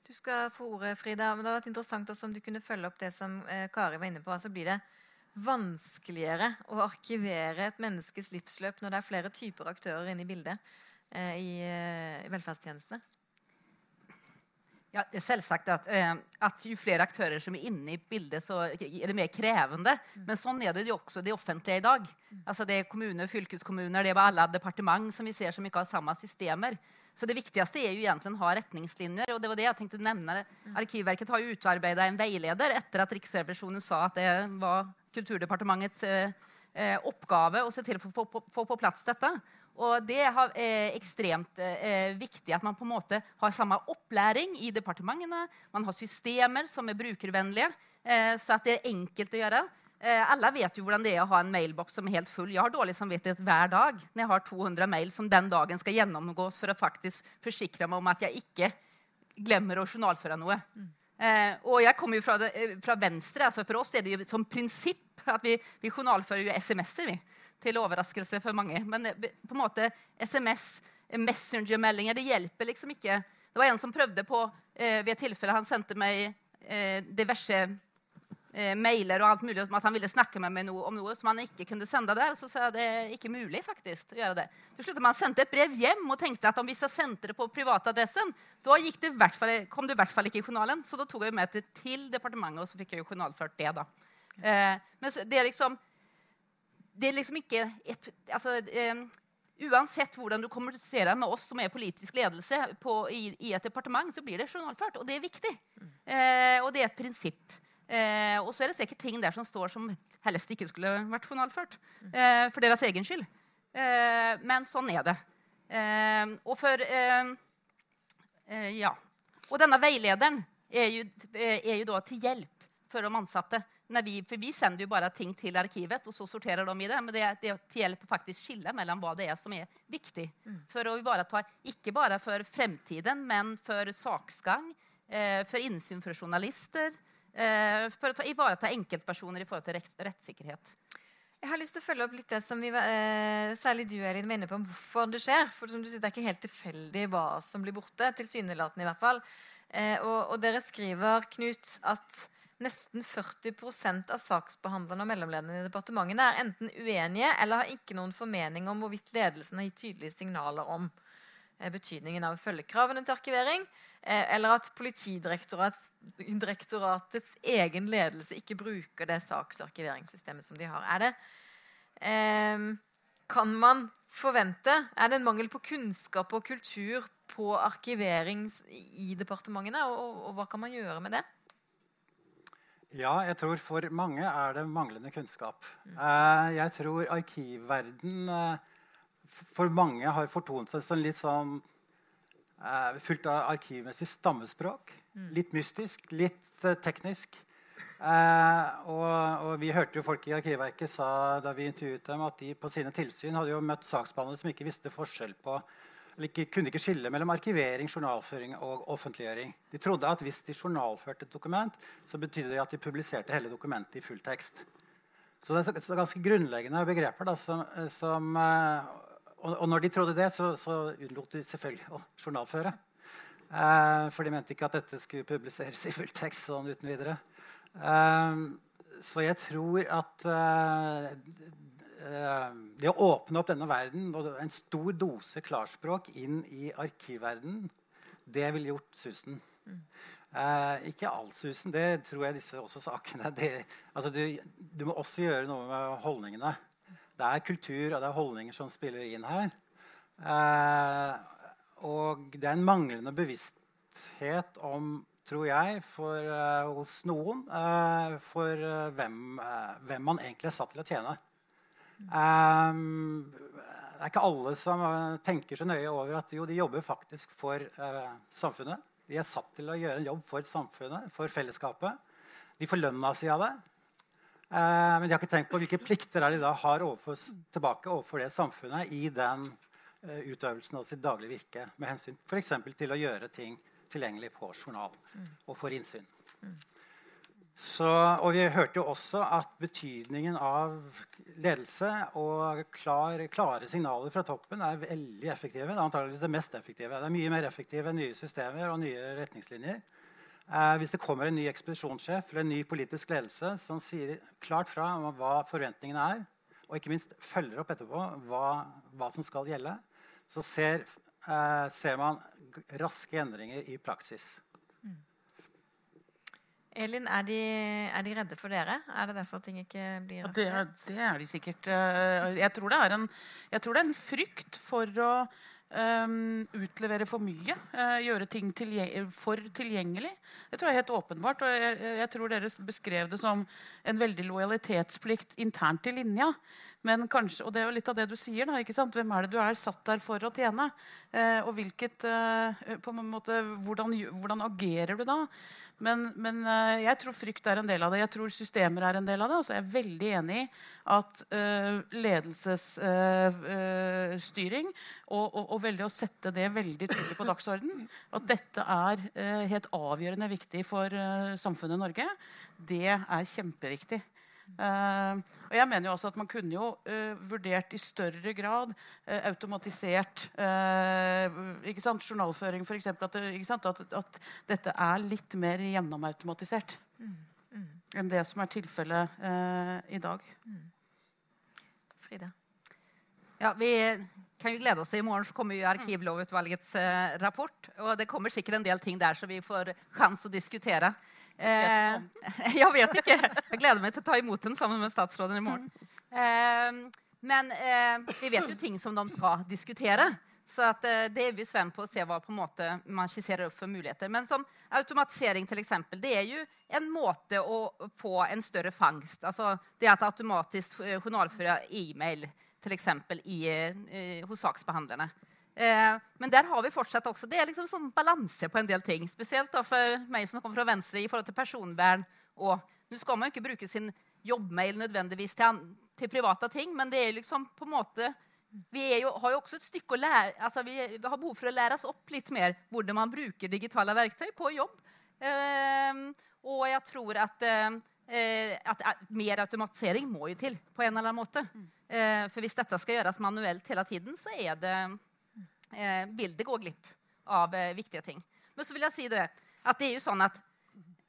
Du skal få ordet, Frida. men Det hadde vært interessant også om du kunne følge opp det som eh, Kari var inne på. altså blir det vanskeligere å arkivere et menneskes livsløp når det er flere typer aktører inne i bildet eh, i, eh, velferdstjenestene? Ja, det er selvsagt at, eh, at, jo flere aktører som er inne i bildet, så er det mer krevende. Mm. Men sånn er det jo også det offentlige i dag. Mm. Altså det er kommuner, fylkeskommuner, det er alle departement som vi ser som ikke har samme systemer. Så det viktigste er jo egentlig å ha retningslinjer. og det var det jeg tenkte å nevne. Mm. Arkivverket har jo utarbeidet en veileder etter at Riksrevisjonen sa at det var Kulturdepartementets eh, eh, oppgave å se til å få, få, få, på plass dette. Og det er eh, ekstremt eh, viktig at man på en måte har samme opplæring i departementene. Man har systemer som er brukervennlige, eh, så det er enkelt å gjøre. Alle vet jo hvordan det er å ha en mailboks som er helt full. Jeg har dårlig samvittighet hver dag når jeg har 200 mail som den dagen skal gjennomgås for å faktisk forsikre meg om at jeg ikke glemmer å journalføre noe. Mm. Eh, og jeg kommer jo fra, det, fra Venstre. altså For oss er det jo som prinsipp at vi, vi journalfører jo SMS-er. Til overraskelse for mange. Men eh, på en måte SMS, eh, Messenger-meldinger, det hjelper liksom ikke. Det var en som prøvde på eh, ved et tilfelle Han sendte meg eh, diverse eh, mailer og alt mulig om at han ville snakke med meg noe, om noe som han ikke kunne sende der. Så sa jeg det er ikke mulig faktisk å gjøre det. Til slutt man sendte et brev hjem og tenkte at om vi sendte det på privatadressen, da det fall, kom det i hvert fall ikke i journalen. Så da tok jeg med det til departementet, og så fikk jeg jo journalført det. da. Eh, men det er liksom det er liksom ikke et, altså, eh, Uansett hvordan du kommuniserer med oss som er politisk ledelse på, i, i, et departement, så blir det journalført. Og det er viktig. Mm. Og det er et prinsipp. Eh, og så er det sikkert ting der som står som helst ikke skulle vært journalført. Eh, for deres egen skyld. Men sånn er det. Og for Ja. Og denne veilederen er jo, er jo, da til hjelp for de ansatte. Vi, for vi sender jo bare ting til arkivet, og så sorterer de i det. Men det, det hjelper faktisk skille mellom hva det er som er viktig. Mm. For å ivareta ikke bare for fremtiden, men for saksgang, for innsyn for journalister. Eh, for å ta, ivareta enkeltpersoner i forhold til retts, rettssikkerhet. Jeg har lyst til å følge opp litt det som vi eh, særlig du Elin, var inne på om hvorfor det skjer. For som du sier, Det er ikke helt tilfeldig hva som blir borte. Tilsynelatende i hvert fall. Eh, og, og, dere skriver Knut, at nesten 40% av saksbehandlerne og mellomlederne i departementene er enten uenige eller har ikke noen formening om hvorvidt ledelsen har gitt tydelige signaler om eh, betydningen av å følge kravene til arkivering. Eh, eller at Politidirektoratets egen ledelse ikke bruker det saksarkiveringssystemet som de har. Er det, eh, kan man forvente Er det en mangel på kunnskap og kultur på arkivering i departementene? Og, og, og hva kan man gjøre med det? Ja, jeg tror for mange er det manglende kunnskap. Mm. Eh, jeg tror arkivverden eh, for mange har fortont seg som litt sånn Uh, fullt av arkivmessig stammespråk. Mm. Litt mystisk, litt teknisk. Og, og, vi hørte jo folk i Arkivverket sa da vi intervjuet dem, at de på sine tilsyn hadde jo møtt saksbehandlere som ikke visste forskjell på ikke, kunne ikke skille mellom arkivering, journalføring og offentliggjøring. De trodde at hvis de journalførte et dokument, så betydde det at de publiserte hele dokumentet i full tekst. Så det er, så det er ganske grunnleggende begreper da, som, som og, og, når de trodde det, så, så unnlot de selvfølgelig å journalføre. Eh, for de mente ikke at dette skulle publiseres i fulltekst sånn uten videre. Eh, så jeg tror at eh, eh, det å åpne opp denne verden og en stor dose klarspråk inn i arkivverdenen, det ville gjort susen. Eh, ikke allsusen. Det tror jeg disse også sakene det, altså du, du, må også gjøre noe med holdningene. Det er kultur og det er holdninger som spiller inn her. Eh, og det er en manglende bevissthet om, tror jeg, for, eh, hos noen eh, for eh, hvem, eh, hvem, man egentlig er satt til å tjene. Det er ikke alle som tenker så nøye over at jo, de jobber faktisk for samfunnet. De er satt til å gjøre en jobb for samfunnet, for fellesskapet. De får lønna si av det. Uh, men de har ikke tenkt på hvilke plikter de da har overfor, tilbake overfor det samfunnet i den uh, utøvelsen av sitt daglige virke med hensyn f.eks. til å gjøre ting tilgjengelig på journal og for innsyn. Så, og vi hørte jo også at betydningen av ledelse og klar, klare signaler fra toppen er veldig effektive. Det er antageligvis det mest effektive. Det er mye mer effektive enn nye systemer og nye retningslinjer. Eh, hvis det kommer en ny ekspedisjonssjef eller en ny politisk ledelse som sier klart fra om hva forventningene er, og ikke minst følger opp etterpå hva, hva som skal gjelde, så ser, eh, ser man raske endringer i praksis. Elin, er de, er de, redde for dere? Er det derfor ting ikke blir det, det, er de sikkert. Eh, jeg tror det er en, det er en frykt for å um, utlevere for mye. Uh, gjøre ting tilgjeng for tilgjengelig. Det tror jeg er helt åpenbart. og jeg, jeg, tror dere beskrev det som en veldig lojalitetsplikt internt i linja. Men kanskje, og det er jo litt av det du sier. da, ikke sant? Hvem er det du er satt der for å tjene? Uh, og hvilket, uh, på en måte, hvordan, hvordan agerer du da? Men, men, eh, jeg tror frykt er en del av det. Jeg tror systemer er en del av det. Og så er jeg veldig enig i at uh, ledelsesstyring uh, og, og, og, å sette det veldig tydelig på dagsorden, at dette er helt avgjørende viktig for samfunnet Norge, det er kjempeviktig. Uh, og jeg mener jo også at Man kunne jo uh, vurdert i større grad uh, automatisert ikke sant, journalføring. Eksempel, at, at, at, dette er litt mer gjennomautomatisert mm. Mm. enn det som er tilfellet i dag. Mm. Frida? Ja, Vi kan jo glede oss. I morgen så kommer jo Arkivlovutvalgets rapport. Og det kommer sikkert en del ting der så vi får sjanse å diskutere. Eh, jeg vet ikke. Jeg gleder meg til å ta imot den sammen med statsråden i morgen. Eh, men eh, vi vet jo ting som de skal diskutere. Så at, eh, det er vi spent på å se hva på en måte man skisserer opp for muligheter. Men som automatisering til eksempel, det er jo en måte å få en større fangst. Altså det at automatisk journalfører journalføre e-mail til eksempel, eh, hos saksbehandlerne. Eh, men der har vi fortsatt også, det er liksom sånn balanse på en del ting. Spesielt for meg som kommer fra Venstre i forhold til personvern. Og nå skal man jo ikke bruke sin jobbmail nødvendigvis til, til, private ting, men det er liksom på en måte vi jo, har jo også et stykke å lære, altså vi, vi, har behov for å lære oss opp litt mer hvordan man bruker digitale verktøy på jobb. Eh, og jeg tror at, eh, at, mer automatisering må jo til på en eller annen måte. Mm. Eh, for hvis dette skal gjøres manuelt hele tiden, så er det eh, vil det gå glipp av eh, viktige ting. Men så vil jeg si det at det er jo sånn at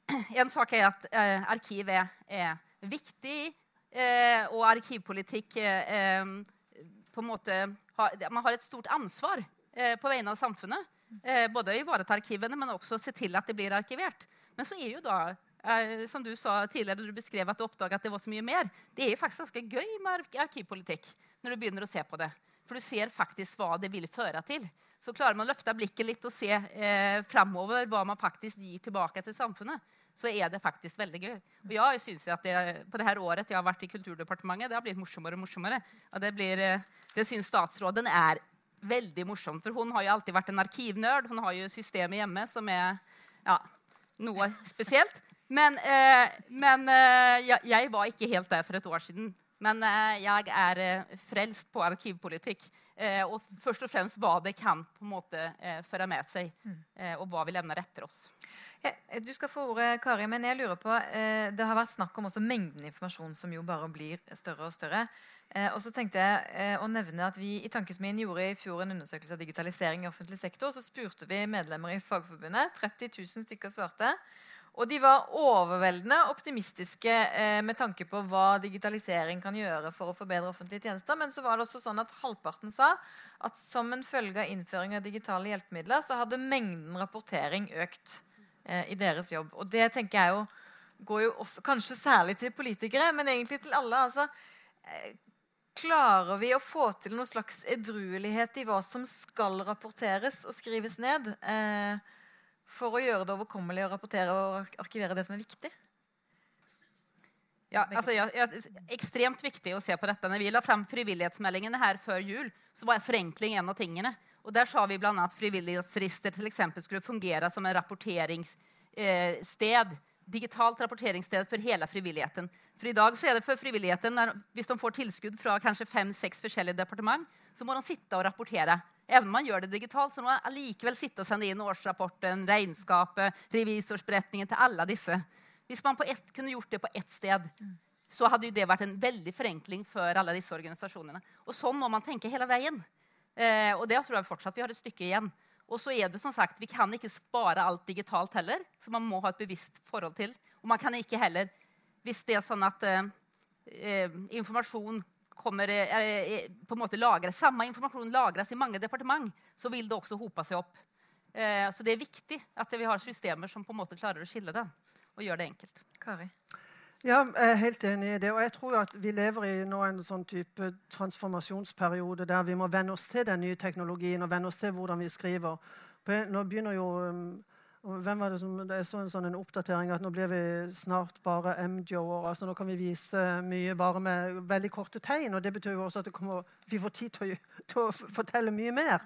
en sak er at eh, arkivet er, viktig, eh, og arkivpolitikk eh, på en måte har, Man har et stort ansvar eh, på vegne av samfunnet. både å ivareta arkivene, men også se til at det blir arkivert. Men så er jo da som du sa tidligere, du beskrev at du oppdaga at det var så mye mer. Det er jo faktisk ganske gøy med arkivpolitikk når du begynner å se på det. For du ser faktisk hva det vil føre til. Så klarer man å løfte blikket litt og se eh, framover hva man faktisk gir tilbake til samfunnet, så er det faktisk veldig gøy. Og jeg synes at det, På det her året jeg har vært i Kulturdepartementet, det har blitt morsommere og morsommere. Og det, blir, eh, det syns statsråden er veldig morsomt. For hun har jo alltid vært en arkivnerd. Hun har jo systemet hjemme som er ja, noe spesielt. Men, eh, men eh, jeg var ikke helt der for et år siden. Men eh, jeg er eh, frelst på arkivpolitikk. Eh, og først og fremst hva det kan på en måte føre med seg, mm. og hva vi levner etter oss. Du skal få ordet, Kari, men jeg lurer på, Det har vært snakk om også mengden informasjon som jo bare blir større og større. Og så tenkte jeg å nevne at Vi i Tankesmien gjorde i fjor en undersøkelse av digitalisering i offentlig sektor. Så spurte vi medlemmer i Fagforbundet. 30 000 stykker svarte. Og de var overveldende optimistiske eh, med tanke på hva digitalisering kan gjøre for å forbedre offentlige tjenester. Men så var det også sånn at halvparten sa at som en følge av innføring av digitale hjelpemidler så hadde mengden rapportering økt eh, i deres jobb. Og det tenker jeg jo går jo også kanskje særlig til politikere, men egentlig til alle. altså eh, Klarer vi å få til noen slags edruelighet i hva som skal rapporteres og skrives ned, eh, for å gjøre det overkommelig å rapportere og arkivere det som er viktig? Ja, altså, ja, ja, ekstremt viktig å se på dette. Når vi la frem frivillighetsmeldingene her før jul, så var forenkling en av tingene. Og der sa vi bl.a. at frivillighetsregister skulle fungere som en rapporteringssted. Eh, digitalt rapporteringssted for hele frivilligheten. For i dag så er det for frivilligheten, Hvis de får tilskudd fra kanskje fem-seks forskjellige departement, så må de sitte og rapportere. Even om man gjør det digitalt, så må man likevel sitte og sende inn årsrapporten, regnskapet, revisorsberetningen til alle disse. Hvis man ett, kunne gjort det på ett sted, så hadde det vært en veldig forenkling for alle disse organisasjonene. Og sånn må man tenke hele veien. Eh, og det tror jeg fortsatt vi har et stykke igjen. Og så er det som sagt, Vi kan ikke spare alt digitalt heller, så man må ha et bevisst forhold til. Og man kan ikke heller, hvis det er sånn at eh, eh informasjon kommer eh, eh, på en måte lagres, samme informasjon lagres i mange departement, så vil det også hope seg opp. Eh, så det er viktig at vi har systemer som på en måte klarer å skille det og gjøre det enkelt. Kari? Ja, jeg er helt enig i det. Og jeg tror at vi lever i nå en sånn type transformasjonsperiode der vi må venne oss til den nye teknologien og venne oss til hvordan vi skriver. Nå begynner jo hvem var det som, Jeg så en sånn en oppdatering at nå blir vi snart bare MJO-er. altså Nå kan vi vise mye bare med veldig korte tegn. og Det betyr jo også at kommer, vi får tid til å, til å fortelle mye mer.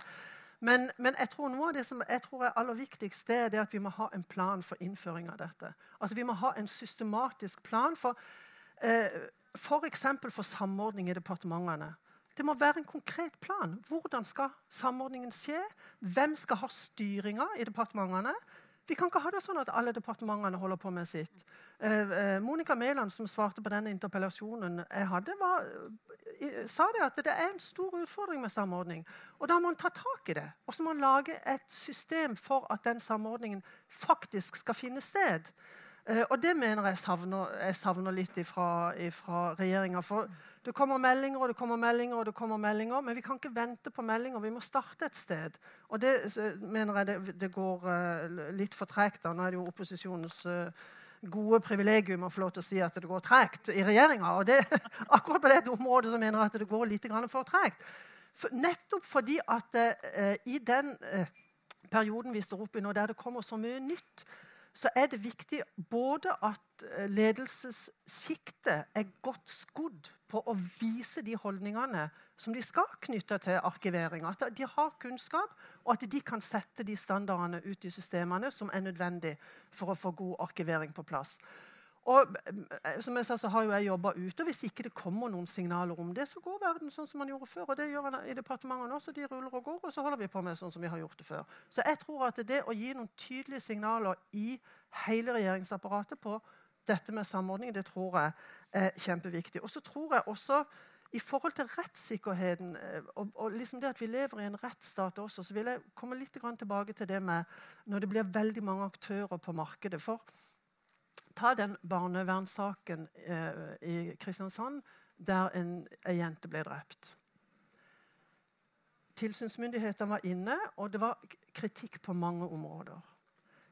Men, men, jeg tror noe av det som jeg tror er aller viktigst, er det at vi må ha en plan for innføring av dette. Altså Vi må ha en systematisk plan for eh, f.eks. For, for samordning i departementene. Det må være en konkret plan. Hvordan skal samordningen skje? Hvem skal ha styringa i departementene? Vi kan ikke ha det sånn at alle departementene holder på med sitt. Eh, eh, Monica Mæland, som svarte på denne interpellasjonen jeg hadde, var, sa det at det er en stor utfordring med samordning. Og Da må man ta tak i det. Og så må man lage et system for at den samordningen faktisk skal finne sted. Eh, og det mener jeg savner, jeg savner litt fra regjeringa. For det kommer meldinger og det kommer meldinger, og det kommer meldinger, men vi kan ikke vente på meldinger. Vi må starte et sted. Og det mener jeg det, det går uh, litt for tregt. Nå er det jo opposisjonens uh, gode privilegium å få lov til å si at det går tregt i regjeringa. Og det, akkurat på dette området så mener jeg at det går litt for tregt. For, nettopp fordi at eh, i den perioden vi står oppe i nå, der det kommer så mye nytt, så er det viktig både at eh, ledelsessjiktet er godt skodd på å vise de holdningene som de skal knytte til arkivering. At de har kunnskap, og at de kan sette de standardene ut i systemene som er nødvendig for å få god arkivering på plass. Og eh, som jeg sa, så har jo jeg jobba ute, og Hvis ikke det kommer noen signaler om det, så går verden sånn som man gjorde før. og det gjør i departementet også, De ruller og går, og så holder vi på med sånn som vi har gjort det før. Så jeg tror at det å gi noen tydelige signaler i hele regjeringsapparatet på dette med samordning, det tror jeg er kjempeviktig. Og så tror jeg også i forhold til rettssikkerheten eh, og, og liksom det at vi lever i en rettsstat også, så vil jeg komme litt tilbake til det med når det blir veldig mange aktører på markedet. For Ta den barnevernssaken eh, i Kristiansand der en, en jente ble drept. Tilsynsmyndighetene var inne, og det var kritikk på mange områder.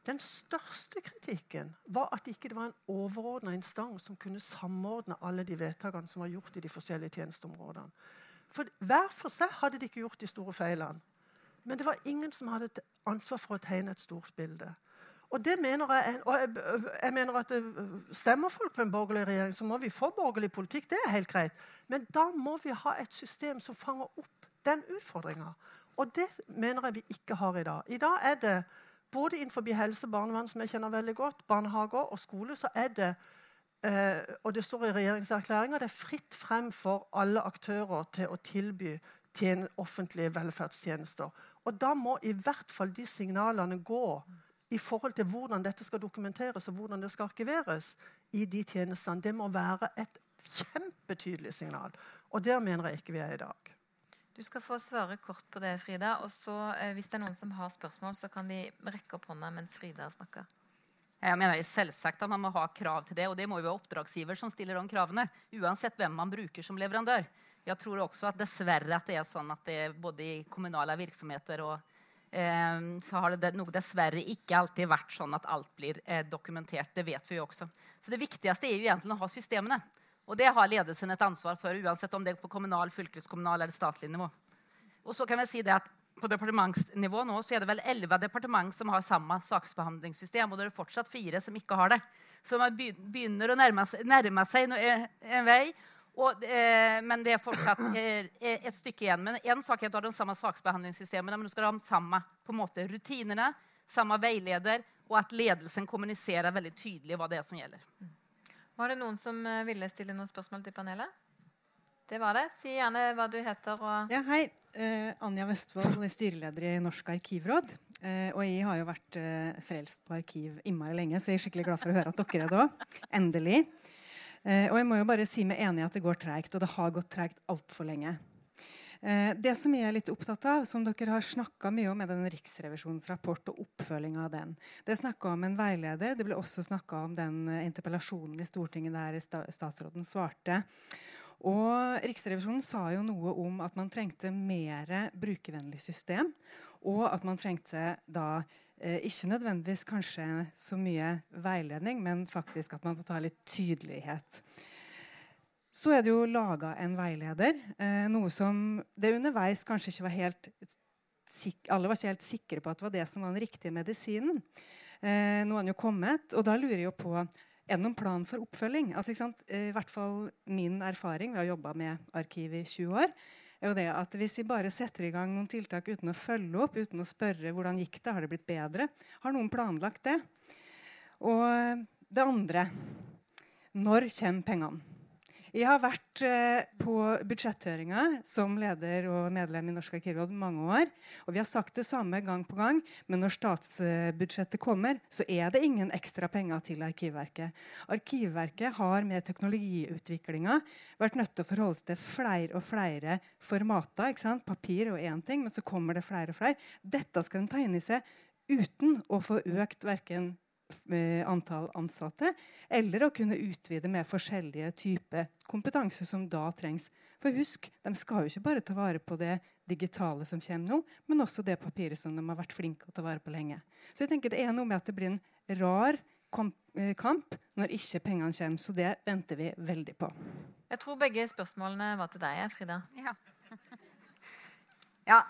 Den største kritikken var at ikke det ikke var en overordna instans som kunne samordne alle de vedtakene som var gjort i de forskjellige tjenesteområdene. For Hver for seg hadde de ikke gjort de store feilene. Men det var ingen som hadde ansvar for å tegne et stort bilde. Og det mener jeg, og jeg, jeg mener at Stemmer folk på en borgerlig regjering, så må vi få borgerlig politikk. det er helt greit. Men da må vi ha et system som fanger opp den utfordringa. Og det mener jeg vi ikke har i dag. I dag er det både innenfor helse barnevern, som jeg kjenner veldig godt, barnehager og skole, så er det eh, og det står i regjeringserklæringa, det er fritt frem for alle aktører til å tilby offentlige velferdstjenester. Og da må i hvert fall de signalene gå i forhold til hvordan dette skal dokumenteres og hvordan det skal arkiveres i de tjenestene, det må være et kjempetydelig signal. Og der mener jeg ikke vi er i dag. Du skal få svare kort på det, Frida. Og så, eh, hvis det er noen som har spørsmål, så kan de rekke opp hånda mens Frida snakker. Jeg mener selvsagt at Man må ha krav til det, og det må jo være oppdragsgiver som stiller de kravene. Uansett hvem man bruker som leverandør. Jeg tror også at dessverre at det er sånn at det både i kommunale virksomheter og så har det nok dessverre ikke alltid vært sånn at alt blir eh, dokumentert. Det vet vi jo også. Så det viktigste er jo egentlig å ha systemene. Og det har ledelsen et ansvar for, uansett om det er på kommunal, fylkeskommunal eller statlig nivå. Og så kan vi si det at på departementsnivå nå så er det vel elleve departement som har samme saksbehandlingssystem, og det er fortsatt fire som ikke har det. Så man begynner å nærme seg, nærme seg en vei. Og, eh, men det er fortsatt eh, et stykke igjen. Men en sak er at du har de samme saksbehandlingssystemene, men du skal ha de samme på en måte, rutinene, samme veileder, og at ledelsen kommuniserer veldig tydelig hva det er som gjelder. Var det noen som eh, ville stille noen spørsmål til panelet? Det var det. Si gjerne hva du heter. Og ja, hei. Eh, Anja Vestfold, styreleder i Norsk arkivråd. Eh, og jeg har jo vært eh, frelst på arkiv innmari lenge, så jeg er skikkelig glad for å høre at dere er det òg. Endelig. Og jeg må jo bare si meg enig i at det går tregt, og det har gått tregt altfor lenge. Det som jeg er litt opptatt av, som dere har snakka mye om, er den Riksrevisjonens rapport og oppfølginga av den. Det er snakka om en veileder. Det ble også snakka om den interpellasjonen i Stortinget der statsråden svarte. Og Riksrevisjonen sa jo noe om at man trengte mer brukervennlig system. Og at man trengte da eh, ikke nødvendigvis kanskje så mye veiledning, men faktisk at man må ta litt tydelighet. Så er det jo laga en veileder. Eh, noe som det underveis kanskje ikke var helt Alle var ikke helt sikre på at det var det som var den riktige medisinen. Eh, nå har den jo kommet, og da lurer jeg jo på er det noen plan for oppfølging? Altså, I hvert fall Min erfaring ved å jobbe med arkiv i 20 år er jo det at hvis vi bare setter i gang noen tiltak uten å følge opp, uten å spørre hvordan gikk det, har det blitt bedre, har noen planlagt det? Og det andre når kommer pengene? Jeg har vært eh, på budsjetthøringa som leder og medlem i Norsk arkivråd mange år. Og vi har sagt det samme gang på gang, men når statsbudsjettet kommer, så er det ingen ekstra penger til Arkivverket. Arkivverket har med teknologiutviklinga vært nødt til å forholde seg til flere og flere formater. ikke sant? Papir og én ting, men så kommer det flere og flere. Dette skal de ta inn i seg uten å få økt verken antall ansatte, eller å kunne utvide med forskjellige typer kompetanse som da trengs. For husk, de skal jo ikke bare ta vare på det digitale som kommer nå, men også det papiret som de har vært flinke til å ta vare på lenge. Så jeg tenker Det er noe med at det blir en rar eh, kamp når ikke pengene kommer. Så det venter vi veldig på. Jeg tror begge spørsmålene var til deg, Frida. Ja. ja.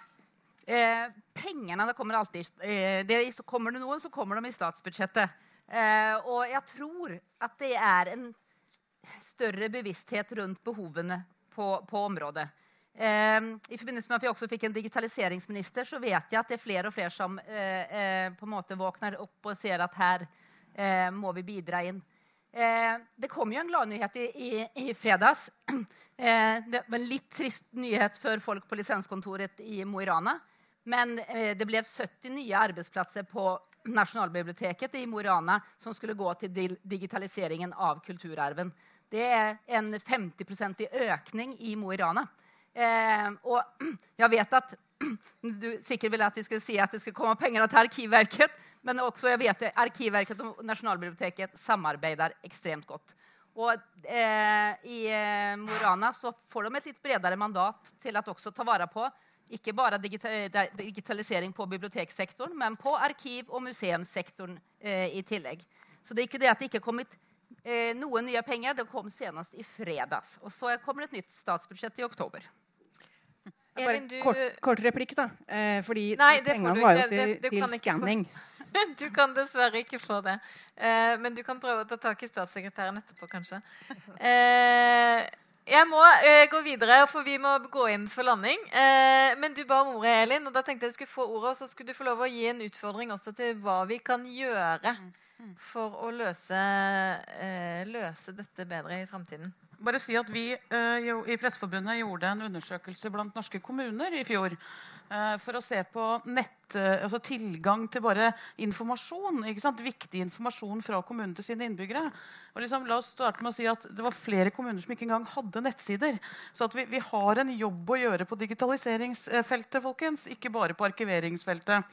Eh, pengene det kommer alltid eh, det, Kommer det noen, så kommer de i statsbudsjettet. Eh, og jeg tror at det er en større bevissthet rundt behovene på, på området. Eh, I forbindelse med at vi også fikk en digitaliseringsminister, så vet jeg at det er flere og flere som eh, eh, på en måte våkner opp og ser at her må vi bidra inn. det kom jo en gladnyhet i, i, i fredags. det var en litt trist nyhet for folk på lisenskontoret i Mo i Rana. Men eh, det ble 70 nye arbeidsplasser på Nasjonalbiblioteket i Mo i Rana som skulle gå til digitaliseringen av kulturarven. Det er en 50 økning i Mo i Rana. Eh, og jeg vet at du sikkert vil at vi skal si at det skal komme penger til Arkivverket, men også jeg vet at Arkivverket og Nasjonalbiblioteket samarbeider ekstremt godt. Og eh, I eh, Mo i Rana får de et litt bredere mandat til å ta vare på ikke bare digitalisering på biblioteksektoren, men på arkiv- og museumssektoren eh, i tillegg. Så det er ikke det at det ikke er kommet eh, noen nye penger. Det kom senest i fredags. Og så kommer det et nytt statsbudsjett i oktober. Bare du... kort, kort, replikk, da. Eh, fordi Nei, pengene var jo til, til skanning. du kan dessverre ikke få det. Eh, men du kan prøve å ta tak i statssekretæren etterpå, kanskje. Eh, jeg må eh, gå videre, for vi må gå inn for landing. Eh, men du ba om ordet, Elin, og da tenkte jeg du skulle få ordet, og så skulle du få lov å gi en utfordring også til hva vi kan gjøre mm, mm. for å løse, eh, løse dette bedre i framtiden. Bare si at Vi eh, i Presseforbundet gjorde en undersøkelse blant norske kommuner i fjor for å se på nett, eh, altså tilgang til bare informasjon. Viktig informasjon fra kommunen til sine innbyggere. Liksom, la oss starte med å si at Det var flere kommuner som ikke engang hadde nettsider. Så vi, vi har en jobb å gjøre på digitaliseringsfeltet, folkens, ikke bare på arkiveringsfeltet.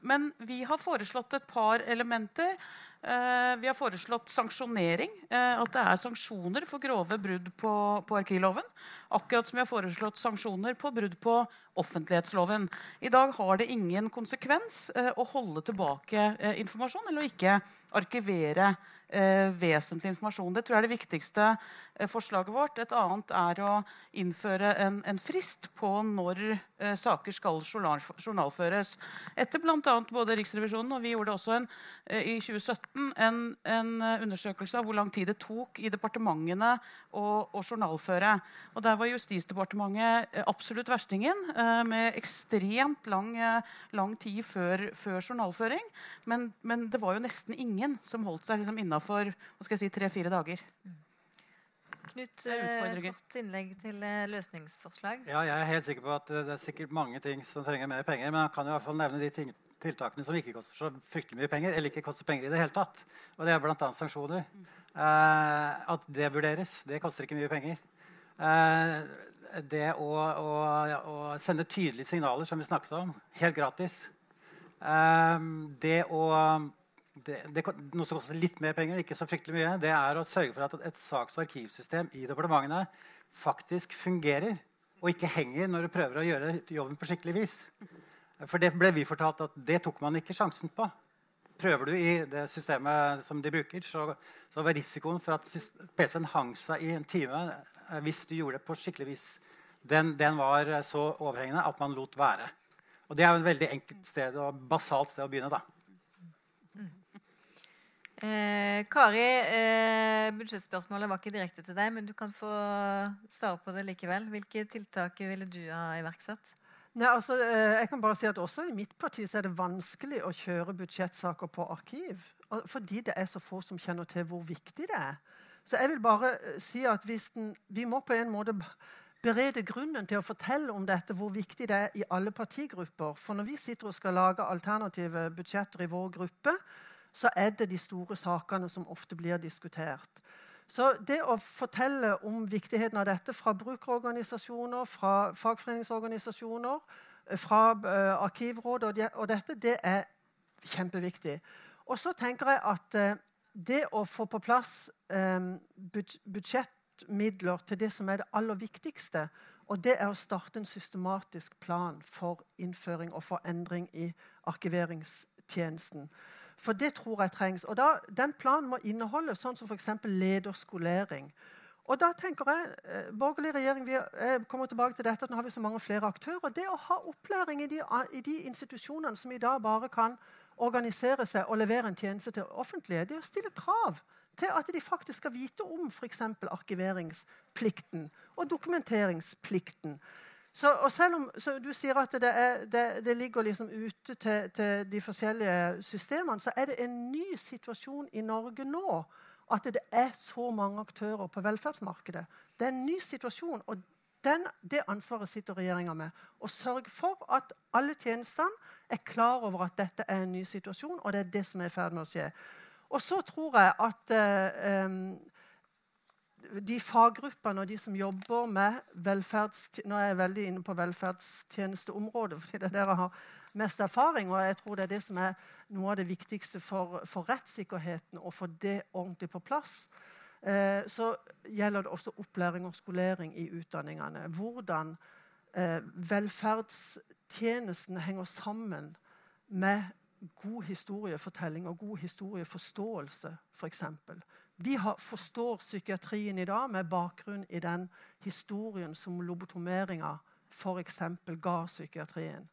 men vi har foreslått et par elementer. Eh, vi har foreslått sanksjonering. Eh, at det er sanksjoner for grove brudd på, på arkivloven. Akkurat som vi har foreslått sanksjoner på brudd på offentlighetsloven. I dag har det ingen konsekvens eh, å holde tilbake informasjon eller å ikke arkivere vesentlig informasjon. Det tror jeg er det viktigste forslaget vårt. Et annet er å innføre en, en frist på når eh, saker skal journal, journalføres. Etter bl.a. både Riksrevisjonen og vi gjorde også en, eh, i 2017 en, en, undersøkelse av hvor lang tid det tok i departementene å, å journalføre. Og Der var Justisdepartementet eh, absolutt verstingen, eh, med ekstremt lang, lang tid før, før journalføring. Men, men, det var jo nesten ingen som holdt seg liksom innafor tre-fire dager. Knut, godt kort innlegg til eh, løsningsforslag. Ja, jeg er helt sikker på at det er sikkert mange ting som trenger mer penger. Men jeg kan jo i hvert fall nevne de ting, tiltakene som ikke koster så fryktelig mye penger. eller ikke koster penger i det hele tatt. Og det er bl.a. sanksjoner. Eh, at det vurderes. Det koster ikke mye penger. Eh, det å, å, å, sende tydelige signaler, som vi snakket om, helt gratis. Eh, det å det, det, noe som koster litt mer penger, ikke så fryktelig mye, det er å sørge for at et saks- og arkivsystem i departementene faktisk fungerer, og ikke henger når du prøver å gjøre jobben på skikkelig vis. For det ble vi fortalt at det tok man ikke sjansen på. Prøver du i det systemet som de bruker, så, så var risikoen for at PC-en hang seg i en time eh, hvis du gjorde det på skikkelig vis, den, den var så overhengende at man lot være. Og det er jo et veldig enkelt sted og basalt sted å begynne. da. Eh, Kari, eh, budsjettspørsmålet var ikke direkte til deg, men du kan få svare på det likevel. Hvilke tiltak ville du ha iverksatt? Nei, altså, eh, jeg kan bare si at Også i mitt parti er det vanskelig å kjøre budsjettsaker på arkiv. Fordi det er så få som kjenner til hvor viktig det er. Så jeg vil bare eh, si at den, Vi må på en måte berede grunnen til å fortelle om dette, hvor viktig det er i alle partigrupper. For når vi sitter og skal lage alternative budsjetter i vår gruppe, så er det de store sakene som ofte blir diskutert. Så det å fortelle om viktigheten av dette fra brukerorganisasjoner, fra fagforeningsorganisasjoner, fra uh, Arkivrådet og, de, og, dette, det er kjempeviktig. Og så tenker jeg at uh, det å få på plass um, budsjettmidler til det som er det aller viktigste, og det er å starte en systematisk plan for innføring og for endring i arkiveringstjenesten. For det tror jeg trengs. Og da, Den planen må inneholde sånn som f.eks. lederskolering. Og da tenker jeg, eh, borgerlig regjering, vi kommer tilbake til dette, at Nå har vi så mange flere aktører. Det å ha opplæring i de, i de institusjonene som i dag bare kan organisere seg og levere en tjeneste til offentlige, det å stille krav til at de faktisk skal vite om f.eks. arkiveringsplikten og dokumenteringsplikten. Så, og selv om du sier at det, er, det, det ligger liksom ute til, til, de forskjellige systemene, så er det en ny situasjon i Norge nå. At det er så mange aktører på velferdsmarkedet. Det er en ny situasjon. og den, Det ansvaret sitter regjeringa med. Å sørge for at alle tjenestene er klar over at dette er en ny situasjon, og det er det som er i ferd med å skje. Og så tror jeg at eh, um, de faggruppene og de som jobber med velferds... Nå er jeg veldig inne på velferdstjenesteområdet, fordi det er der jeg har mest erfaring. Og jeg tror det er det som er noe av det viktigste for, for rettssikkerheten, å få det ordentlig på plass. Eh, så gjelder det også opplæring og skolering i utdanningene. Hvordan eh, velferdstjenesten henger sammen med god historiefortelling og god historieforståelse, f.eks. Vi forstår psykiatrien i dag med bakgrunn i den historien som lobotomeringa f.eks. ga psykiatrien.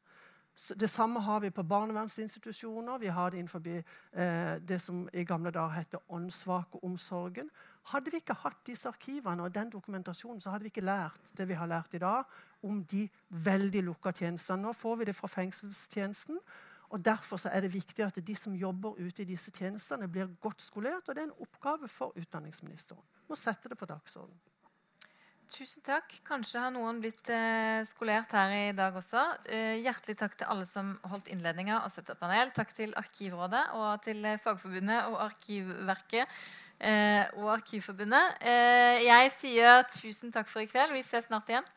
det samme har vi på barnevernsinstitusjoner. Vi har det innenfor eh, det som i gamle dager het åndssvakeomsorgen. Hadde vi ikke hatt disse arkivene og den dokumentasjonen, så hadde vi ikke lært det vi har lært i dag om de veldig lukka tjenestene. Nå får vi det fra fengselstjenesten. Og Derfor er det viktig at de som jobber ute i disse tjenestene, blir godt skolert. Og det er en oppgave for utdanningsministeren. Må sette det på dagsordenen. Tusen takk. Kanskje har noen blitt eh, skolert her i dag også. Eh, hjertelig takk til alle som holdt innledninger og støttepanel. Takk til Arkivrådet og til eh, Fagforbundet og Arkivverket eh, og Arkivforbundet. Eh, jeg sier tusen takk for i kveld. Vi ses snart igjen.